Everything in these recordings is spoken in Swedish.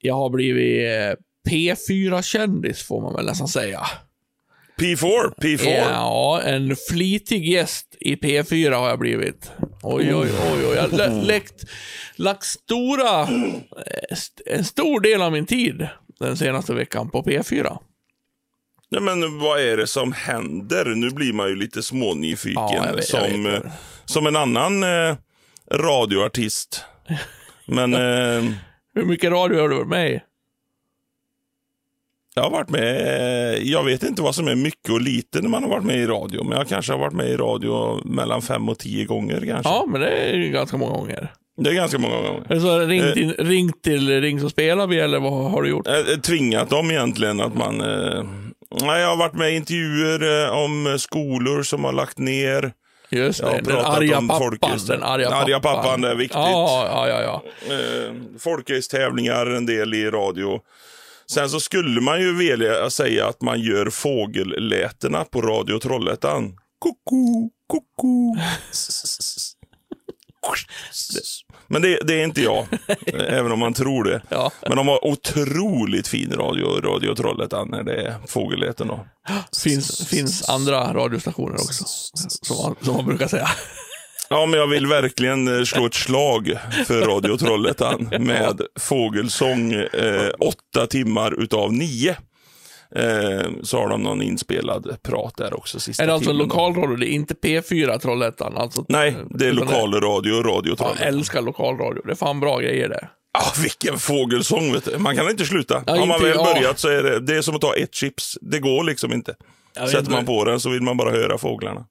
jag har blivit eh, P4-kändis får man väl nästan säga. P4, P4. Ja, en flitig gäst i P4 har jag blivit. Oj, oj, oj, oj. Jag har lä- läckt, lagt stora, eh, en stor del av min tid den senaste veckan på P4. Nej, men vad är det som händer? Nu blir man ju lite smånyfiken. Ja, jag vet- jag som, vet. eh, som en annan eh, radioartist. Men eh, Hur mycket radio har du varit med i? jag har varit med, eh, jag vet inte vad som är mycket och lite när man har varit med i radio. Men jag kanske har varit med i radio mellan fem och tio gånger kanske. Ja, men det är ju ganska många gånger. Det är ganska många gånger. Så ringt, in, ringt till Ring så spelar vi, eller vad har du gjort? Eh, tvingat dem egentligen att man... Eh, jag har varit med i intervjuer eh, om skolor som har lagt ner. Just det, den arga om pappan. Den arga pappan. Arga pappan, det är viktigt. Ja, ja, ja. ja. eh, folkracetävlingar en del i radio. Sen så skulle man ju vilja säga att man gör fågellätena på Radio Trollhättan. Koko, koko. Men det, det är inte jag, även om man tror det. Ja. Men de har otroligt fin radio, Radio Trollhättan, när det är fågelläten. Då. Finns, finns andra radiostationer också, som man, som man brukar säga. Ja, men jag vill verkligen eh, slå ett slag för Radio Trollhättan med fågelsång eh, åtta timmar utav nio. Eh, så har de någon inspelad prat där också sista Är det alltså lokalradio? Det är inte P4 Trollhättan? Alltså, Nej, det är lokalradio, Radio Jag älskar lokalradio. Det är fan bra grejer det. Ah, vilken fågelsång, vet du. Man kan inte sluta. Ja, Har man väl ja. börjat så är det, det är som att ta ett chips. Det går liksom inte. Sätter inte- man på den så vill man bara höra fåglarna.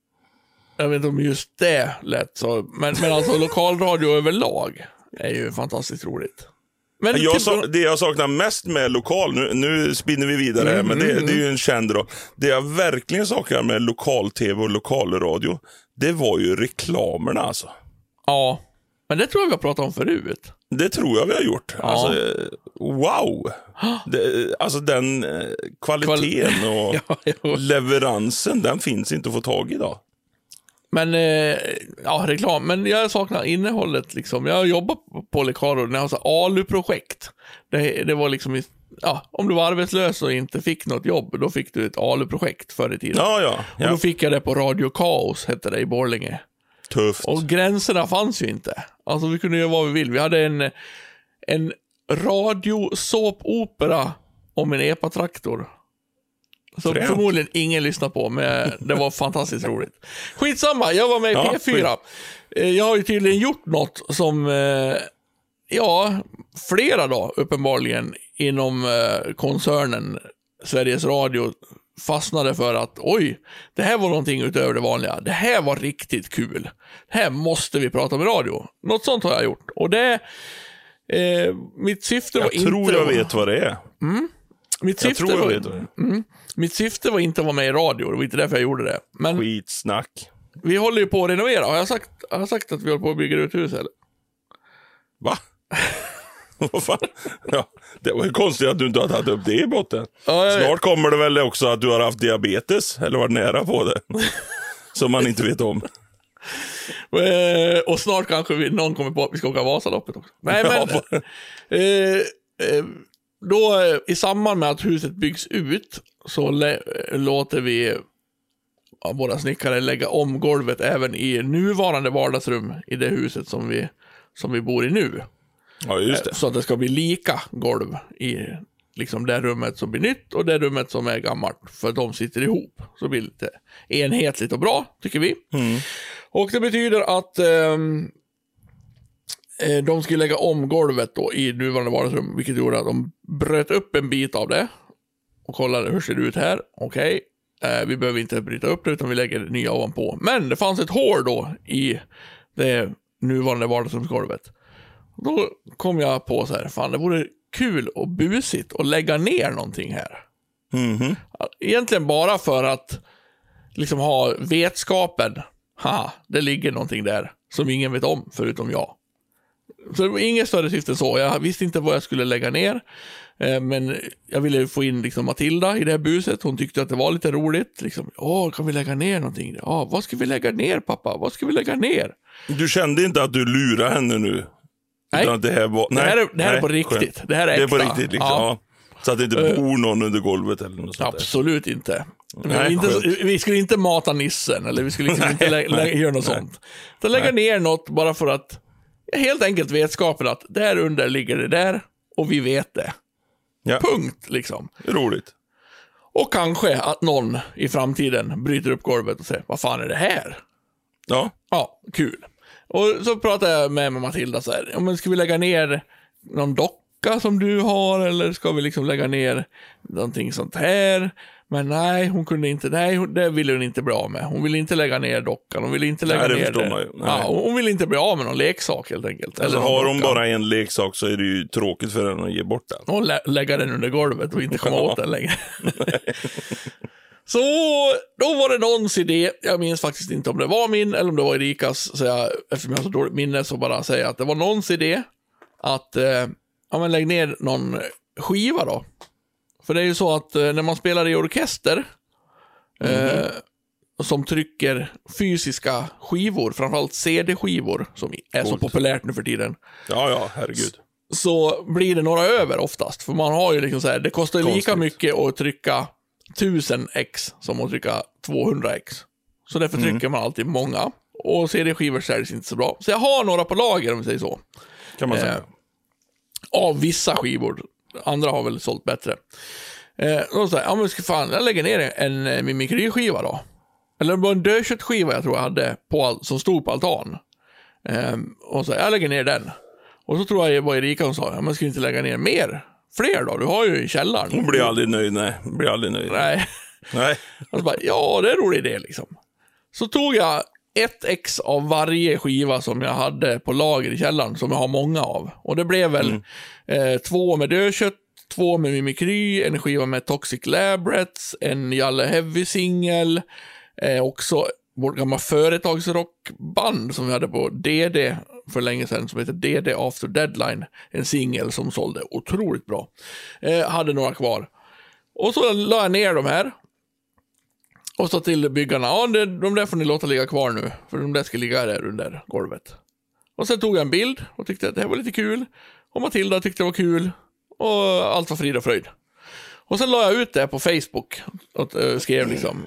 Jag vet inte om just det lät så, men, men alltså lokalradio överlag är ju fantastiskt roligt. Men Jag typ- sa, det jag saknar mest med lokal, nu, nu spinner vi vidare, här, men det, det är ju en känd roll. Det jag verkligen saknar med lokal-tv och lokalradio, det var ju reklamerna alltså. Ja, men det tror jag vi har pratat om förut. Det tror jag vi har gjort. Alltså, eh, wow! Det, alltså den eh, kvaliteten och Ja, leveransen, den finns inte att få tag i idag. Men, eh, ja, reklam. Men jag saknar innehållet liksom. Jag har jobbat på- lokalradio när jag har ALU-projekt. Det, det var liksom, ja, om du var arbetslös och inte fick något jobb, då fick du ett ALU-projekt förr i tiden. Ja, ja. Och då ja. fick jag det på Radio Kaos, hette det i Borlänge. Tufft. Och gränserna fanns ju inte. Alltså vi kunde göra vad vi vill. Vi hade en, en radiosåpopera om en epatraktor. Som Fränt. förmodligen ingen lyssnar på, men det var fantastiskt roligt. Skitsamma, jag var med i Ja, P4. Eh, Jag har ju tydligen gjort något som, eh, ja, flera då uppenbarligen inom eh, koncernen Sveriges Radio fastnade för att oj, det här var någonting utöver det vanliga. Det här var riktigt kul. Det här måste vi prata om i radio. Något sånt har jag gjort. Och det, eh, mitt syfte var Jag inte... tror jag vet vad det är. Mitt Jag syfte, tror jag var, vet vad det är. Mitt syfte var inte att vara med i radio, det var inte därför jag gjorde det. Men Skitsnack. vi håller ju på att renovera. Har jag sagt, har jag sagt att vi håller på att bygga ut hus eller? Va? Vad fan? Ja, det var ju konstigt att du inte har tagit upp det i botten. Ja, jag vet. Snart kommer det väl också att du har haft diabetes, eller varit nära på det. Som man inte vet om. Eh, och snart kanske vi, någon kommer på att vi ska åka Vasaloppet också. Nej, men... Ja, eh, eh, då, eh, i samband med att huset byggs ut, så eh, låter vi våra snickare lägga om golvet även i nuvarande vardagsrum i det huset som vi, som vi bor i nu. Ja, just det. Så att det ska bli lika golv i liksom det rummet som blir nytt och det rummet som är gammalt. För de sitter ihop. Så det blir lite enhetligt och bra, tycker vi. Och det betyder att eh, de skulle lägga om golvet då i nuvarande vardagsrum, vilket gjorde att de bröt upp en bit av det och kollade hur ser det ut här. Okej, eh, vi behöver inte bryta upp det utan vi lägger nya ovanpå. Men det fanns ett hål då i det nuvarande vardagsrumsgolvet. Då kom jag på så här, fan det vore kul och busigt att lägga ner någonting här. Mhm. Egentligen bara för att liksom ha vetskapen, ha, det ligger någonting där som ingen vet om förutom jag. Så det var inget större syfte än så. Jag visste inte vad jag skulle lägga ner. Eh, Men jag ville få in liksom Matilda i det här buset. Hon tyckte att det var lite roligt. Liksom, Åh, kan vi lägga ner någonting? Ja, vad ska vi lägga ner pappa? Vad ska vi lägga ner? Du kände inte att du lurade henne nu? Nej. Det här, var, Det här är, det här är nej, på riktigt. skönt. Det här är Det är äkta. på riktigt liksom. Ja, Ja. Så att det inte bor någon under golvet eller något sånt där. absolut inte. Nej, vi, inte vi skulle inte mata nissen, eller vi skulle liksom inte göra något sånt. Utan lägga ner något bara för att, helt enkelt vetskapen att där under ligger det där, och vi vet det. Ja, Punkt, liksom. roligt. Och kanske att någon i framtiden bryter upp golvet och säger, vad fan är det här? Ja, Ja, kul. Och så pratade jag med Matilda så här, ja, men ska vi lägga ner någon docka som du har eller ska vi liksom lägga ner någonting sånt här? Men nej, hon kunde inte, nej, det ville hon inte bli av med. Hon ville inte lägga ner dockan, hon ville inte lägga Nej, det ner förstår man ju. Nej. Ja, hon ville inte bli av med någon leksak helt enkelt. alltså, har hon bara en leksak så är det ju tråkigt för henne att ge bort den. Och lä lägga den under golvet och inte komma Ja. åt den längre. så då var det någons idé, jag minns faktiskt inte om det var min eller om det var Erikas, så jag, eftersom jag har så dåligt minne så bara säger jag att det var någons idé att eh, ja, men lägg ner någon skiva då. För det är ju så att eh, när man spelar i orkester eh, som trycker fysiska skivor, framförallt CD-skivor som är så Coolt. populärt nu för tiden Ja, ja, herregud. så blir det några över oftast. För man har ju liksom så här, det kostar ju lika Konstigt. mycket att trycka 1000 x som att trycka 200 x. Så därför Mm. trycker man alltid många. Och CD-skivor säljs inte så bra. Så jag har några på lager om vi säger så. Kan man säga. Eh, Av vissa skivor. Andra har väl sålt bättre. Eh, då säger jag, ja men ska fan, jag lägger ner en eh, Mimikry-skiva då. Eller det var en dödköttskiva jag tror jag hade på, som stod på altan. Eh, och så jag lägger ner den. Och så tror jag det var Erika som sa, ja men ska inte lägga ner mer? Fler då? Du har ju i källaren. Hon blir aldrig nöjd, nej. Hon blir aldrig nöjd. Nej. Nej. Och så bara, ja, det är en rolig idé liksom. Så tog jag ett ex av varje skiva som jag hade på lager i källaren, som jag har många av. Och det blev väl eh, två med dödkött, två med Mimikry, en skiva med Toxic Lab Rats, en Jalle Heavy-singel, eh, också vårt gamla företagsrockband som vi hade på DD för länge sedan, som heter DD After Deadline, en singel som sålde otroligt bra. Eh, hade några kvar. Och så la jag ner de här. Och sa till byggarna, ja de där får ni låta ligga kvar nu, för de där ska ligga där under golvet. Och sen tog jag en bild och tyckte att det här var lite kul. Och Matilda tyckte det var kul. Och allt var frid och fröjd. Och sen la jag ut det på Facebook och eh, skrev liksom,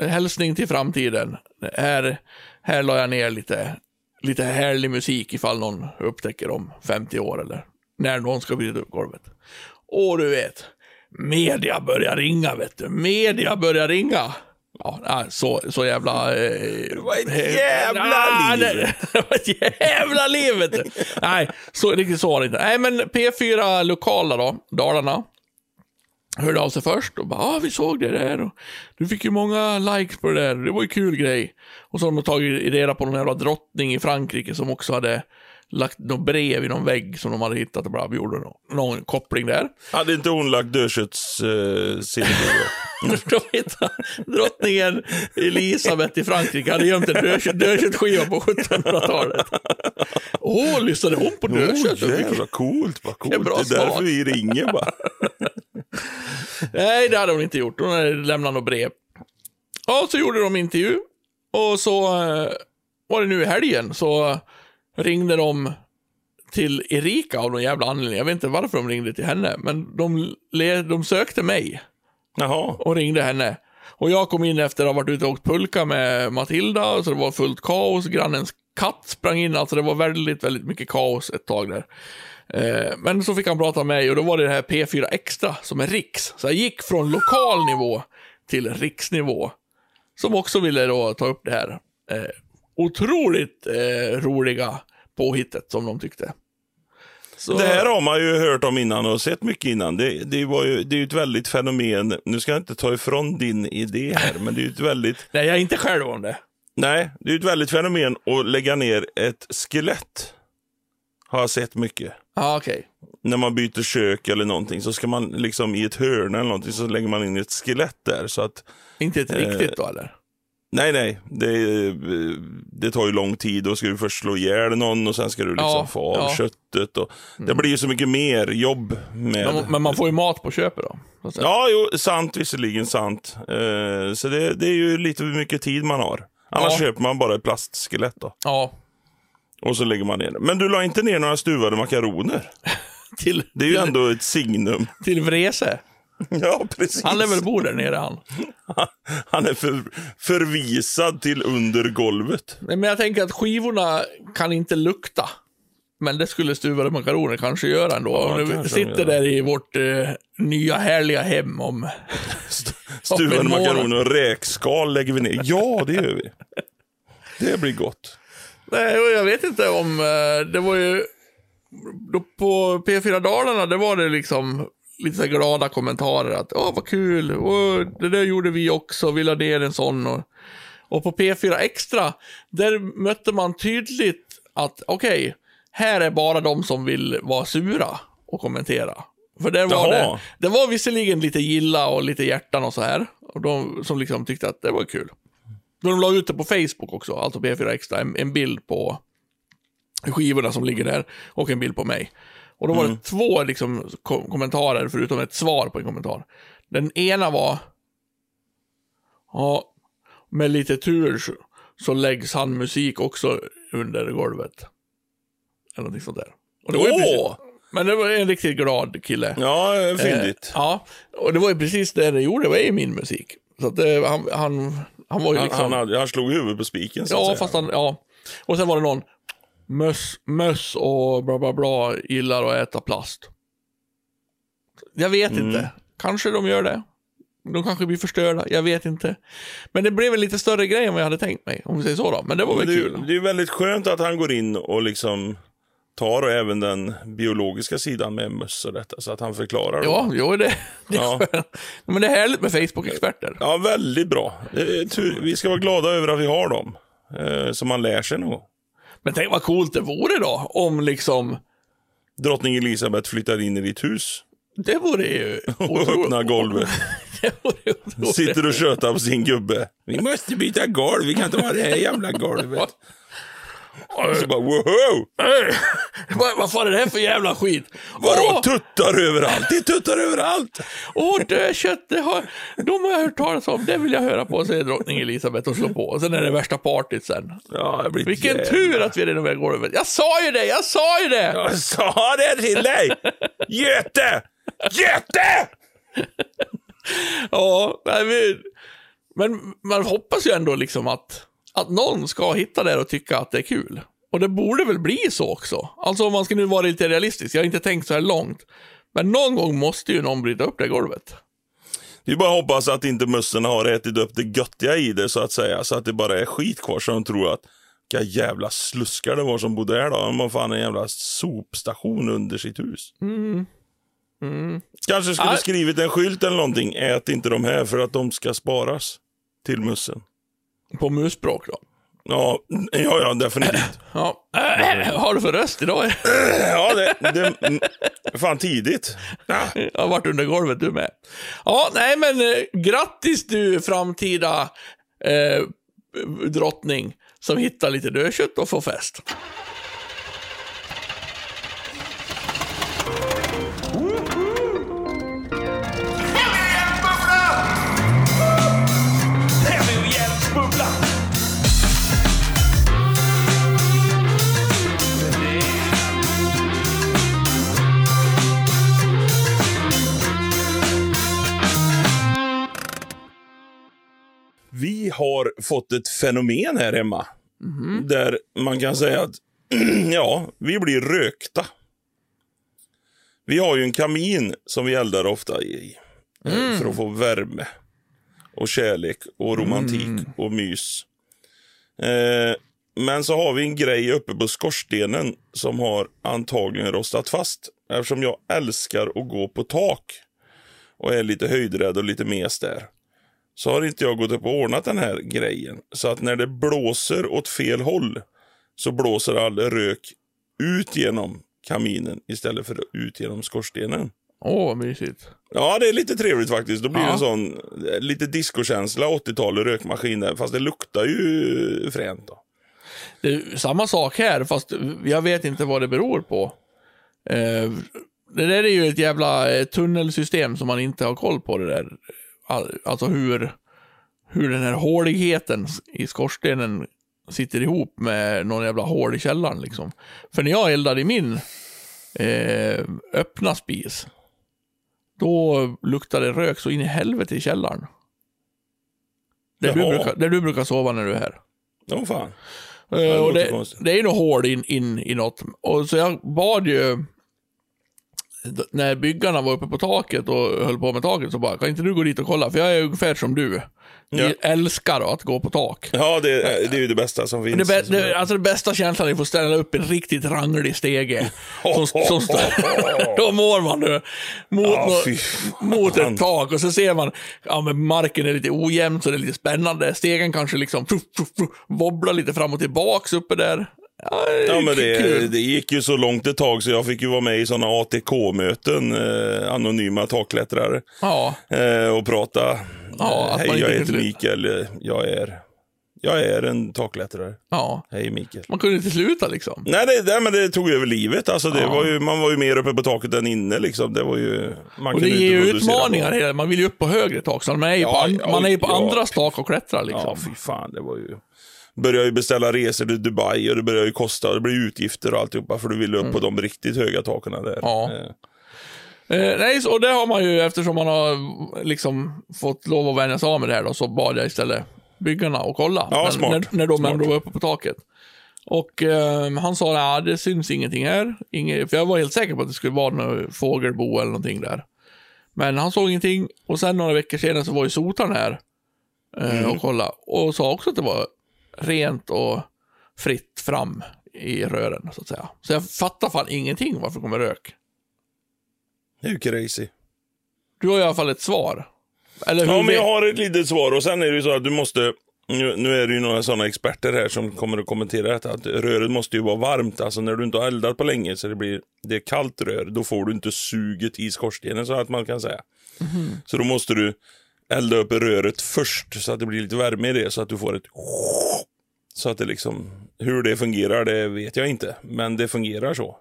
hälsning till framtiden. Här, här la jag ner lite, lite härlig musik ifall någon upptäcker om 50 år eller när någon ska bryta upp golvet. Och du vet, media börjar ringa vet du. Media börjar ringa. Ja, nej, så, så jävla... Eh, det var ett jävla liv. Det var ett jävla liv. Nej, så, riktigt så var det inte. Nej, men P4 Lokala då, Dalarna, hörde av sig först och bara, ah, vi såg det där och du fick ju många likes på det där, det var ju kul grej. Och så har de tagit reda på någon jävla drottning i Frankrike som också hade lagt något brev i någon vägg som de hade hittat och bara vi gjorde någon, någon koppling där. Hade inte hon lagt uh, Då hittade drottningen Elisabeth i Frankrike hade gömt en dödkött- dödköttskiva på 1700-talet. Åh, lyssnade hon på dödkött? Oh, jävla coolt, vad coolt. Det är bra Det är därför vi ringer bara. Nej, det hade hon inte gjort. Hon hade lämnat något brev. Ja, så gjorde de intervju. Och så eh, var det nu i helgen så ringde de till Erika av någon jävla anledning. Jag vet inte varför de ringde till henne, men de, de sökte mig Jaha. och ringde henne. Och jag kom in efter att ha varit ute och åkt pulka med Matilda, så det var fullt kaos. Grannens katt sprang in, alltså det var väldigt, väldigt mycket kaos ett tag där. Eh, men så fick han prata med mig och då var det det här P4 Extra som är riks. Så jag gick från lokal nivå till riksnivå. Som också ville då ta upp det här eh, otroligt eh, roliga påhittet som de tyckte. Så, Det här har man ju hört om innan och sett mycket innan. Det, det, var ju, det är ju ett väldigt fenomen. Nu ska jag inte ta ifrån din idé här, men det är ju ett väldigt... Nej, jag är inte själv om det. Nej, det är ju ett väldigt fenomen att lägga ner ett skelett. Har jag sett mycket. Ja, okej. När man byter kök eller någonting så ska man liksom i ett hörn eller någonting så lägger man in ett skelett där. Så att, Inte ett Eh, riktigt då, eller? Nej, nej, det, det tar ju lång tid. Då ska du först slå ihjäl någon och sen ska du liksom Ja, få av ja. Mm. köttet. Och, Det blir ju så mycket mer jobb med... Men, men man får ju mat på köpet då. Ja, jo, sant visserligen sant. Eh, så det, det är ju lite hur mycket tid man har. Annars Ja. köper man bara ett plastskelett då. ja. Och så lägger man ner det. Men du la inte ner några stuvade makaroner? Till, Det är ju till, ändå ett signum. till Vrese. Ja, precis. Han lär väl bo där nere han. Han är för, förvisad till under golvet. Nej, Men jag tänker att skivorna kan inte lukta. Men det skulle stuvade makaroner kanske göra ändå. Ja, Om du sitter där i vårt eh, nya härliga hem om... Stuvade makaroner och räkskal lägger vi ner. Ja, det gör vi. Det blir gott. Nej, jag vet inte om... eh, Det var ju... Då på P4 Dalarna, det var det liksom lite så glada kommentarer att åh vad kul, och det där gjorde vi också, vi la ner en sån. Och, och på P4 Extra, där mötte man tydligt att okej, här är bara de som vill vara sura och kommentera. För där var Jaha. det, det var visserligen lite gilla och lite hjärtan och så här, och de som liksom tyckte att det var kul. De la ut det på Facebook också, alltså P4 Extra, en, en bild på skivorna som ligger där och en bild på mig. Och då var det två liksom, kom kommentarer förutom ett svar på en kommentar. Den ena var, ja, med lite tur så, så läggs han musik också under golvet. Eller någonting sånt där. Och det var ju Åh! men det var en riktigt glad kille. Ja, Eh, fyndigt. ja, och det var ju precis det det gjorde, det var ju min musik. Så att det, han, han, han var ju Han, liksom... han, hade, han slog huvudet på spiken så att Ja, säga. fast han, ja. Och sen var det någon, möss, möss och bla bla bla gillar att äta plast. Jag vet Mm. inte. Kanske de gör det. De kanske blir förstörda, jag vet inte. Men det blev en lite större grej än vad jag hade tänkt mig, om vi säger så då. Men det var väl det, kul. det är väldigt skönt att han går in och liksom tar även den biologiska sidan med möss och detta, så att han förklarar. Ja, jo, det, det är Ja. skönt. Men det är härligt med Facebook-experter. ja, väldigt bra. Vi ska vara glada över att vi har dem. Eh, så man lär sig nog. Men tänk vad coolt det vore då, om liksom, Drottning Elisabeth flyttar in i ditt hus det vore ju och öppnar golvet. Sitter och tjötar på sin gubbe. Vi måste byta golv, vi kan inte ha det här jävla golvet. Och så bara woho! Vad, vad fan är det här för jävla skit? Vadå Åh, tuttar överallt? Det är tuttar överallt! Åh, dödkött, det har, de har jag hört talas om. Det vill jag höra på, säger drottning Elisabeth och slår på. Och sen är det värsta partyt sen. Ja, jag blir Vilken jävla- tur att vi renoverar golvet. Jag sa ju det, jag sa ju det! Jag sa det till dig! Göte! Göte! Ja, vi, men man hoppas ju ändå liksom att, att någon ska hitta det och tycka att det är kul. Och det borde väl bli så också. Alltså om man ska nu vara lite realistisk, jag har inte tänkt så här långt. Men någon gång måste ju någon bryta upp det golvet. Vi bara hoppas att inte mössen har ätit upp det göttiga i det så att säga. Så att det bara är skit kvar så de tror att vilka jävla sluskar det var som bodde där då. De har fan en jävla sopstation under sitt hus. Kanske skulle Ja. skrivit en skylt eller någonting. Ät inte de här för att de ska sparas till mössen. På musspråk då. Ja, ja, ja definitivt. Ja. Äh, har du för röst idag? Ja, det, det mm, fan tidigt. Ja. Jag har varit under golvet du med. Ja, nej men eh, grattis du framtida eh, drottning som hittar lite dödkött och får fest. Har fått ett fenomen här hemma. Där man kan säga att ja, vi blir rökta. Vi har ju en kamin som vi eldar ofta i. eh, För att få värme. Och kärlek och romantik och mys. Eh, men så har vi en grej uppe på skorstenen som har antagligen rostat fast. Eftersom jag älskar att gå på tak. Och är lite höjdrädd och lite mes där så har inte jag gått upp och ordnat den här grejen. Så att när det blåser åt fel håll så blåser all rök ut genom kaminen istället för ut genom skorstenen. Åh, vad mysigt. Ja, det är lite trevligt faktiskt. Då blir det Ja. en sån eh, lite discokänsla, 80-tal rökmaskin där. Fast det luktar ju fränt då. Samma sak här, fast jag vet inte vad det beror på. Eh, det där är ju ett jävla eh, tunnelsystem som man inte har koll på det där. All, alltså hur, hur den här håligheten i skorstenen sitter ihop med någon jävla hål i källaren liksom. För när jag eldade i min eh, öppna spis, då luktade det rök så in i helvete i källaren. Där du, brukar, där du brukar sova när du är här. Åh fan. Eh, det det, det är nog hål in, in i något. Och så jag bad ju, när byggarna var uppe på taket och höll på med taket så bara, kan inte du gå dit och kolla? För jag är ungefär som du. Ni Ja. älskar att gå på tak. Ja, det, är- det är ju det bästa som Det, finns. bä, det, alltså det bästa känslan är att få ställa upp en riktigt ranglig stege. Som, som, då mår man nu. Mot, Ja, mot ett tak och så ser man, ja men marken är lite ojämn så det är lite spännande. Stegen kanske liksom fruff, fruff, fruff, wobblar lite fram och tillbaks uppe där. Ja, men det, det gick ju så långt ett tag så jag fick ju vara med i sådana ATK-möten, eh, anonyma takklättrare, Ja, eh, och prata. Ja, Hej, jag heter. Mikael. Jag är, jag är en takklättrare. ja. Hej Mikael. Man kunde inte sluta liksom. Nej, det, nej, men det tog över livet. Alltså, det Ja. var ju, man var ju mer uppe på taket än inne. Liksom. Det var ju, man Och det ger ju utmaningar. på. Man vill ju upp på högre tak. Så man är ju på, an, man är på andras tak och klättrar liksom. Ja, fy fan. Det var ju... Började ju beställa resor till Dubai och det började ju kosta det blev utgifter och alltihopa för du ville upp på de riktigt höga taken där. Mm. Ja. Eh, Eh, nej, och det har man ju eftersom man har liksom fått lov att vänja sig av med det här då, så bad jag istället byggarna och kolla. Ja, när, smart. När, när de Smart. ändå var uppe på taket. Och eh, han sa att det syns ingenting här. Inget, för jag var helt säker på att det skulle vara något fågelbo eller någonting där. Men han såg ingenting och sen några veckor senare så var ju sotaren här eh, Mm. och kolla och sa också att det var rent och fritt fram i rören så att säga. Så jag fattar fan ingenting varför det kommer rök. det är ju crazy. Du har i alla fall ett svar. Eller hur Ja, men jag har ett litet svar och sen är det ju så att du måste nu, nu är det ju några sådana experter här som kommer att kommentera detta. Att röret måste ju vara varmt. Alltså när du inte har eldat på länge så det blir det är kallt rör. Då får du inte suget i skorstenen så att man kan säga. Så då måste du elda upp röret först så att det blir lite värme i det. Så att du får ett så att det liksom, hur det fungerar det vet jag inte. Men det fungerar så.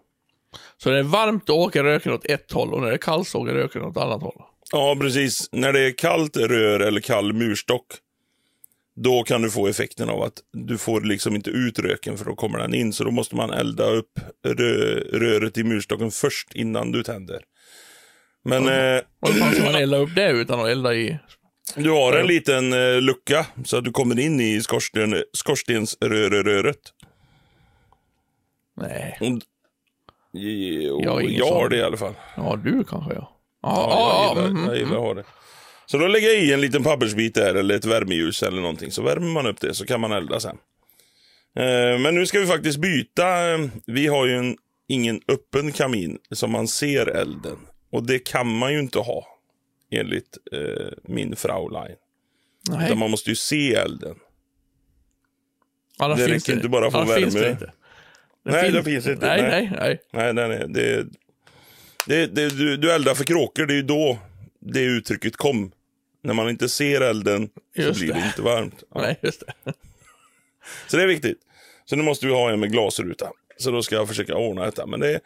Så när det är varmt då åker röken åt ett håll och när det är kallt så åker röken åt ett annat håll. Ja, precis. När det är kallt rör eller kall murstock, då kan du få effekten av att du får liksom inte ut röken för då kommer den in. Så då måste man elda upp rö röret i murstocken först innan du tänder. Men eh, Och hur fan ska man elda upp det utan att elda i... du har en liten eh, lucka så att du kommer in i skorsten, skorstensröret. Nej. Och- Jo, Jag har ingen jag har det i alla fall. Ja, du kanske ja. Ja, Ja, jag, ja, gillar, mhm. jag gillar att ha det. Så då lägger jag i en liten pappersbit där eller ett värmeljus eller någonting. Så värmer man upp det så kan man elda sen. Eh, men nu ska vi faktiskt byta. eh, Vi har ju en, ingen öppen kamin som man ser elden. Och det kan man ju inte ha. Enligt eh, min Fraulein. Nej. Utan man måste ju se elden. Annars det finns räcker inte bara att få finns värme. det inte. Nej, det finns inte. Nej, Nej. nej, nej. Nej, nej. Det, det, det, du, du eldar för kråkor, det är ju då det uttrycket kom. När man inte ser elden så Just blir det det. inte varmt. Ja. Nej, just det. Så det är viktigt. Så nu måste vi ha en med glasruta. Så då ska jag försöka ordna detta. Men det,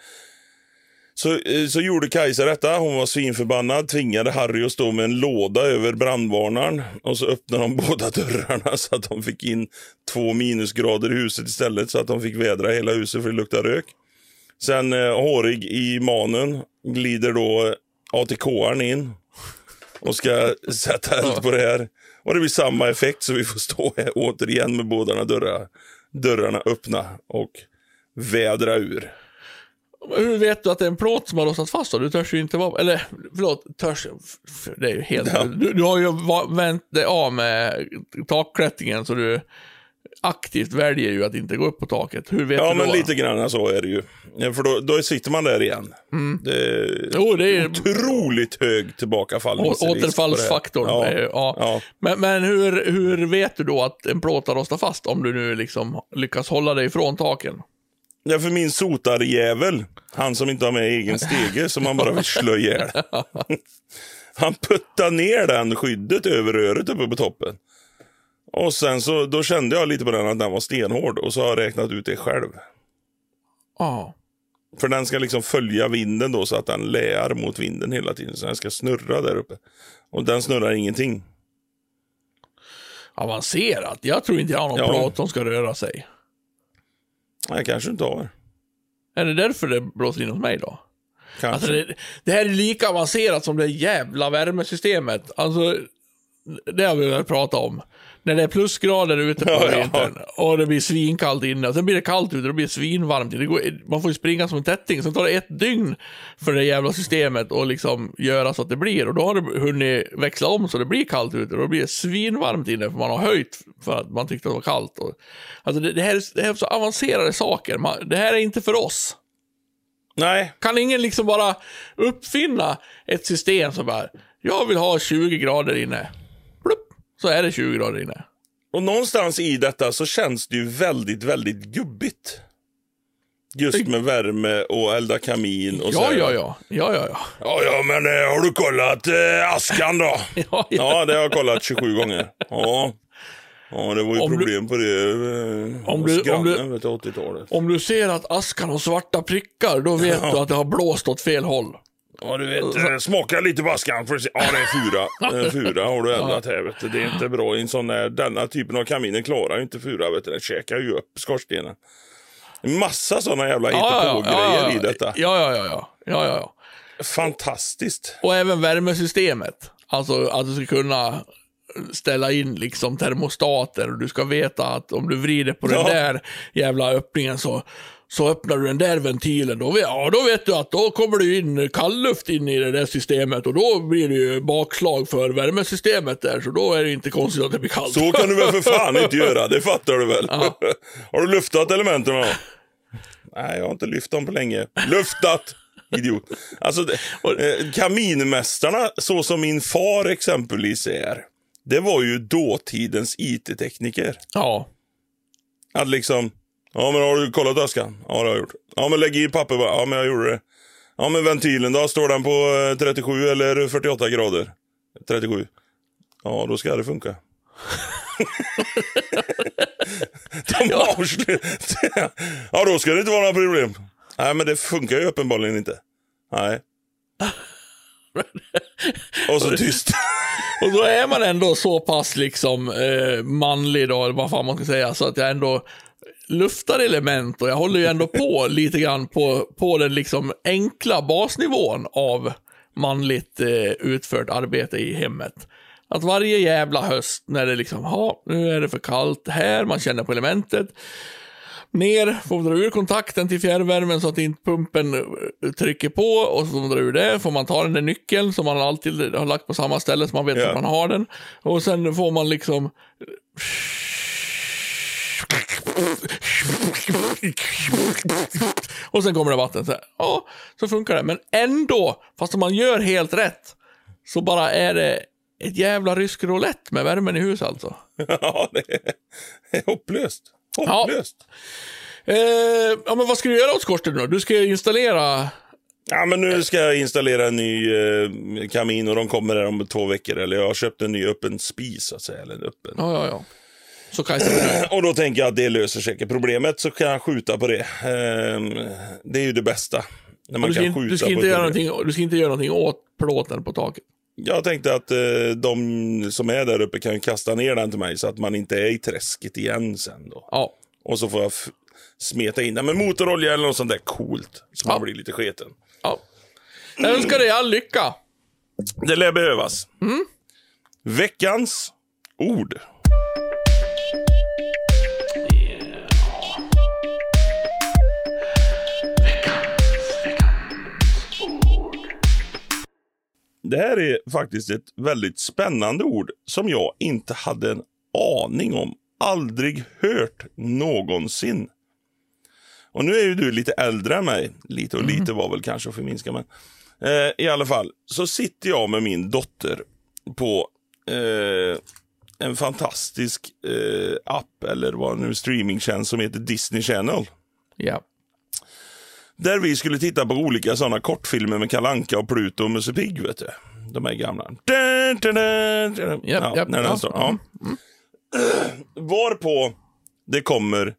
så, eh, så gjorde Kajsa detta. Hon var svinförbannad. Tvingade Harry att stå med en låda över brandvarnaren. Och så öppnade de båda dörrarna så att de fick in två minusgrader i huset istället. Så att de fick vädra hela huset för det luktade rök. Sen eh, hårig i manen glider då eh, ATK-aren in. Och ska sätta eld på det här. Och det blir samma effekt så vi får stå här återigen med båda dörrar, dörrarna öppna och vädra ur. Hur vet du att det är en plåt som har rostat fast då? Du törs ju inte vara... Eller, förlåt, törs... Det är ju helt... Ja. Du, du har ju vänt dig av med takklättringen så du aktivt väljer ju att inte gå upp på taket. Hur vet Ja, du då? men lite grann så är det ju. Ja, För då, då sitter man där igen. Det är Jo, det är otroligt hög å- här. återfallsfaktorn. Ja. Ja. Ja. Ja. Men, men hur, hur vet du då att en plåt har rostat fast om du nu liksom lyckas hålla dig ifrån taken? Ja, för min sotarjävel, han som inte har med egen stege som man bara vill slå ihjäl. Han puttade ner den skyddet över röret uppe på toppen. Och sen så, då kände jag lite på den att den var stenhård och så har jag räknat ut det själv. Ja. För den ska liksom följa vinden då så att den lär mot vinden hela tiden. Så den ska snurra där uppe. Och den snurrar ingenting. avancerat. Jag tror inte jag har någon Ja. plåt som ska röra sig. Nej, kanske inte har. Är det därför det blåser in hos mig då? Kanske. Alltså det, det här är lika avancerat som det jävla värmesystemet. Alltså, det har vi väl pratat om. När det är plusgrader ute på Ja, ja. vintern och det blir svinkallt inne. Och sen blir det kallt ute och det blir svinvarmt. Det går, man får ju springa som en tätting. Sen tar det ett dygn för det jävla systemet att liksom göra så att det blir. Och då har det hunnit växla om så det blir kallt ute. Och då blir det svinvarmt inne för man har höjt för att man tyckte det var kallt. Och, alltså det, det, här, är- det här är så avancerade saker. Man, det här är inte för oss. Nej, Kan ingen liksom bara uppfinna ett system som bara, jag vill ha 20 grader inne. Så är det 20 grader inne. och någonstans i detta så känns det ju väldigt, väldigt gubbigt. Just med värme och elda kamin och så. Ja, här. ja, ja. Ja, ja, ja. Ja, ja, men eh, har du kollat eh, askan då? Ja, ja. Ja, det har jag kollat 27 gånger. Ja. Ja, det var ju Om du- problem på det eh, Om du- om du- grannen, vet du, 80-talet. Om du ser att askan har svarta prickar, då vet du att det har blåst åt fel håll. Ja, du vet, eh, smaka lite på askan för att se. Ja, det är fura. Eh, fura har du eldat här, vet du. Det är inte bra i en sån här, denna typen av kaminer klarar ju inte fura, vet du. Den käkar ju upp skorstenen. En Massa såna jävla hittepå-grejer i detta. Ja, ja, ja, ja. ja, ja, ja. Fantastiskt. Och även värmesystemet. Alltså att du ska kunna ställa in liksom termostater och du ska veta att om du vrider på den Ja. där jävla öppningen så, så öppnar du den där ventilen. Då, vet- ja, då vet du att då kommer det in kallluft in i det där systemet och då blir det ju bakslag för värmesystemet där. Så då är det inte konstigt att det blir kallt. Så kan du väl för fan inte göra, det fattar du väl? har du luftat elementen då? Nej, jag har inte lyft dem på länge. Luftat! Idiot. Alltså, eh, kaminmästarna, så som min far exempelvis är, det var ju dåtidens IT-tekniker. Ja. Att liksom, ja men har du kollat askan? Ja det har jag gjort. Ja men lägg i papper bara. Ja men jag gjorde det. Ja men ventilen då, står den på eh, 37 eller 48 grader? 37. Ja då ska det funka. De avslutar. Ja då ska det inte vara några problem. Nej men det funkar ju uppenbarligen inte. Nej. Och så tyst. Och då är man ändå så pass liksom eh, manlig då, eller vad fan man ska säga, så att jag ändå luftar element och jag håller ju ändå på lite grann på, på den liksom enkla basnivån av manligt eh, utfört arbete i hemmet. Att varje jävla höst när det liksom, ja, nu är det för kallt här, man känner på elementet. Ner, får dra ur kontakten till fjärrvärmen så att inte pumpen eh, trycker på och så får man dra ur det. Får man ta den där nyckeln som man alltid har lagt på samma ställe så man vet Ja. att man har den. Och sen får man liksom och sen kommer det vatten. Så, här. ja, så funkar det. Men ändå, fast om man gör helt rätt, så bara är det ett jävla rysk roulette med värmen i huset alltså. Ja det är hopplöst. Hopplöst. Eh, ja, men vad ska du göra åt skorstenen då? Du ska installera... Ja, men nu ska jag installera en ny eh, kamin och de kommer där om två veckor. Eller jag har köpt en ny öppen spis, så att säga. Eller en öppen. Ja, ja, ja. Så Kajsa. Och då tänker jag att det löser säkert problemet, så kan jag skjuta på det. Ehm, det är ju det bästa. När man Du ska, kan skjuta du, ska inte göra problem. någonting, du ska inte göra någonting åt plåten på taket. Jag tänkte att eh, de som är där uppe kan kasta ner den till mig så att man inte är i träsket igen sen då. Ja. Och så får jag smeta in den med motorolja eller något sånt där coolt. Så man Ja. blir lite sketen. ja. Jag önskar dig all lycka. Det lär behövas. Veckans ord. Det här är faktiskt ett väldigt spännande ord som jag inte hade en aning om. Aldrig hört någonsin. Och nu är ju du lite äldre än mig. Lite och lite var väl kanske att förminska, men eh, i alla fall så sitter jag med min dotter på eh, en fantastisk eh, app eller vad nu streamingtjänst som heter Disney Channel. Ja. Där vi skulle titta på olika sådana kortfilmer med Kalanka och Pluto och Musse Pigg, vet du. De här gamla. Dun, dun, dun, dun. Japp, ja, japp, när den ja. står. Ja. Varpå det kommer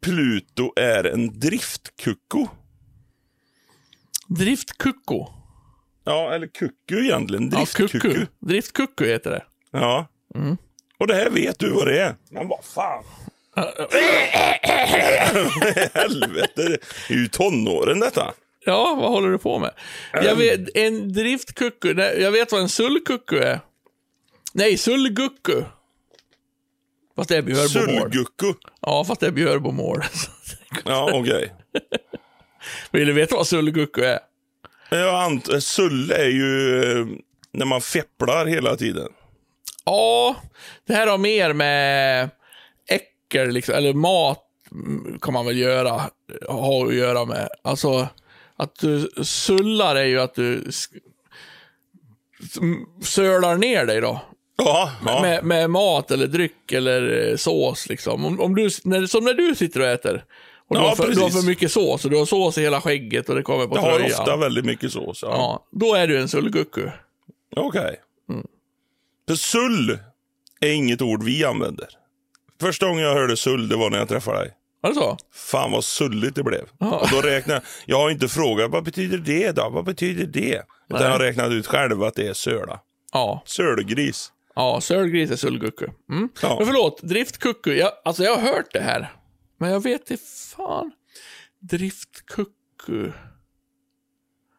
Pluto är en driftkucko. Driftkucko. Ja, eller kucku egentligen. Ja, Driftkucku. kucku. Driftkucku heter det. Ja. Och det här vet du vad det är. Men vad fan. Helvete, det är ju tonåren detta. Ja, vad håller du på med? Jag vet, en driftkucku, nej, jag vet vad en sullkucku är. Nej, sullgucku. Fast det är björbomål. Sullgucku. Ja, fast det är björbomål. Ja, okej. Vill du veta vad sullgucku är? Jag ant- Sulle är ju eh, när man fepplar hela tiden. Ja, det här har mer med äckel, liksom, eller mat kan man väl göra, ha att göra med. Alltså, att du sullar är ju att du sölar ner dig då. Ja, ja. Med, med mat eller dryck eller eh, sås liksom. Om, om du, när, som när du sitter och äter. Och du, Ja, har för, du har för mycket sås och du har sås i hela skägget och det kommer på jag har tröjan. ofta väldigt mycket sås. Ja. Ja, då är du en sullgucku. Okej. Mm. För sull är inget ord vi använder. Första gången jag hörde sull, det var när jag träffade dig. Var det så? Fan vad sulligt det blev. Ja. Och då räknar jag, har inte frågat vad betyder det då? Vad betyder det? Utan jag har räknat ut själv att det är söla. Ja. Sölgris. Ja, sölgris är sullgucku. Mm. Ja. Men förlåt, driftkucku. Jag, alltså jag har hört det här. Men jag vet inte fan. Driftkucku.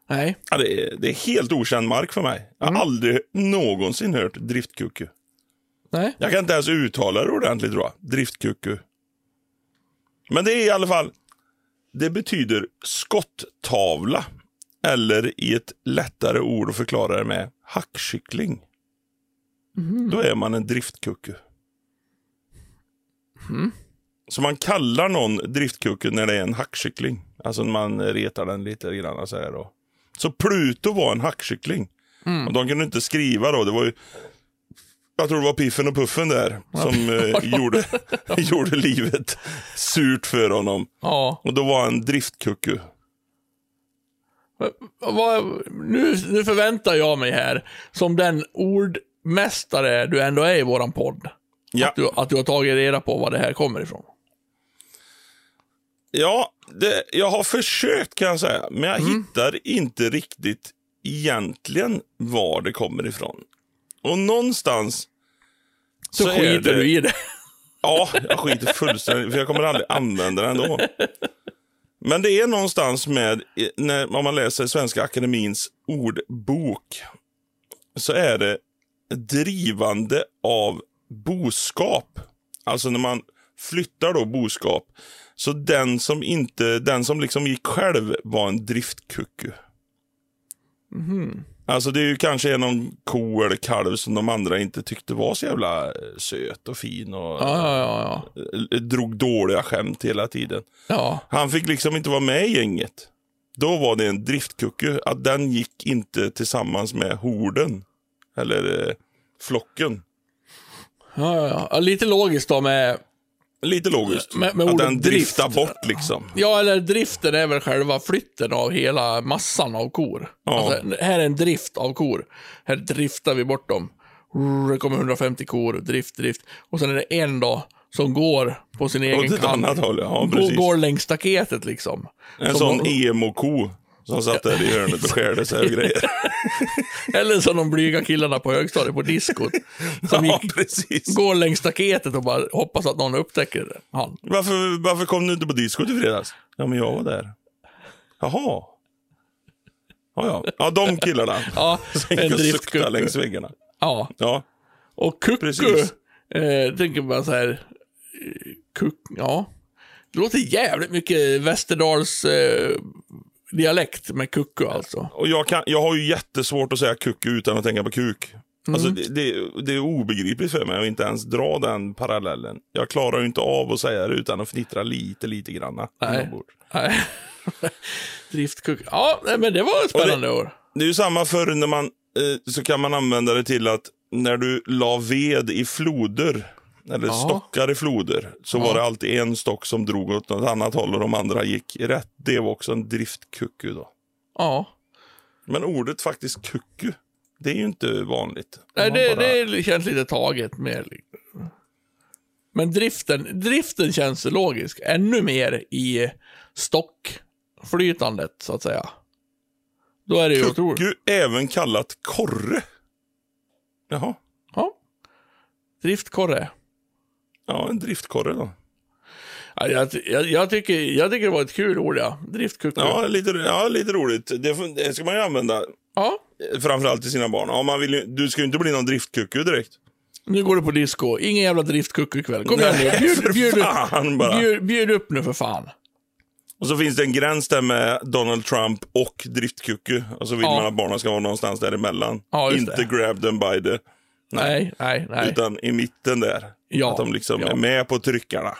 Nej. Ja, det, är, det är helt okänd mark för mig. Jag har Mm. aldrig någonsin hört driftkucku. Nej. Jag kan inte ens uttala det ordentligt tror jag. Driftkucku. Men det är i alla fall, det betyder skottavla. Eller i ett lättare ord att förklara det med, hackkyckling. Då är man en driftkucku. Så man kallar någon driftkucku när det är en hackkyckling. Alltså när man retar den lite grann så här då. Så Pluto var en hackkyckling. Och de kunde inte skriva då. Det var ju jag tror det var Piffen och Puffen där som eh, gjorde, gjorde livet surt för honom. Ja. Och då var han driftkucku. Vad, nu, nu förväntar jag mig här, som den ordmästare du ändå är i våran podd, Ja, att, du, att du har tagit reda på var det här kommer ifrån. ja det, jag har försökt kan jag säga. Men jag hittar inte riktigt egentligen var det kommer ifrån. Och någonstans Så, Så skiter det- du i det. Ja, jag skiter fullständigt för jag kommer aldrig använda den ändå. Men det är någonstans med, när om man läser Svenska Akademins ordbok, så är det drivande av boskap. Alltså när man flyttar då boskap. Så den som inte, den som liksom gick själv var en driftkucku. Alltså det är ju kanske någon ko eller kalv som de andra inte tyckte var så jävla eh, söt och fin och Ja, ja, ja. eh, drog dåliga skämt hela tiden. Han fick liksom inte vara med i gänget. Då var det en driftkucku, att den gick inte tillsammans med horden. Eller eh, flocken. Ja, ja, ja. ja. Lite logiskt då med... Lite logiskt. Med- med att den drift. driftar bort liksom. Ja, eller driften är väl själva flytten av hela massan av kor. Ja. Alltså, här är en drift av kor. Här driftar vi bort dem. Det kommer 150 kor, drift, drift. Och sen är det en då som går på sin egen kant. annat håll, ja går, precis. går längs staketet liksom. En Som sån emo-ko som satt där i hörnet och skärde sig och grejer. Eller som de blyga killarna på högstadiet på diskot. Som ja, gick, precis. går längs staketet och bara hoppas att någon upptäcker det. Han. Varför, varför kom du inte på diskot i fredags? Ja, men jag var där. Jaha. Ja, ja. Ja, de killarna. Ja, Som en driftkucku. längs väggarna. Ja, Ja, och kucku. Precis. Eh, tänker man så här. eh, Kuck, ja. Det låter jävligt mycket Västerdals eh, dialekt med kucku alltså. och jag, kan, jag har ju jättesvårt att säga kucku utan att tänka på kuk. Alltså, det, det, det är obegripligt för mig att inte ens dra den parallellen. Jag klarar ju inte av att säga det utan att fnittra lite, lite granna. Nej. Nej. Driftkucku. Ja, men det var ett spännande år. Det är ju samma förr när man, eh, så kan man använda det till att när du la ved i floder, eller Ja. stockar i floder, så Ja. var det alltid en stock som drog åt något annat håll och de andra gick rätt. Det var också en driftkucku då. Ja. Men ordet faktiskt kucku, det är ju inte vanligt. Nej, det, bara- det känns lite taget med. Men driften, driften känns logisk. Ännu mer i stockflytandet, så att säga. Då är det ju otroligt. Kucku, även kallat korre. Jaha. Ja. Driftkorre. Ja, en driftkorre då. Ja, jag, jag, jag, tycker, jag tycker det var ett kul ord, ja. Driftkucku. Ja, lite, ja, lite roligt. Det, det ska man ju använda. ja. Framförallt till sina barn. Ja, man vill ju, du ska ju inte bli någon driftkucku direkt. Nu går du på disco. Ingen jävla driftkucku ikväll. Kom igen nu. Bjud, bjud, bjud, bjud upp nu för fan. Och så finns det en gräns där med Donald Trump och driftkucku. Och så vill Ja. man att barnen ska vara någonstans däremellan. Ja, inte det. grab them by the... Nej, nej, nej. Utan i mitten där. Ja, Att de liksom ja. är med på tryckarna.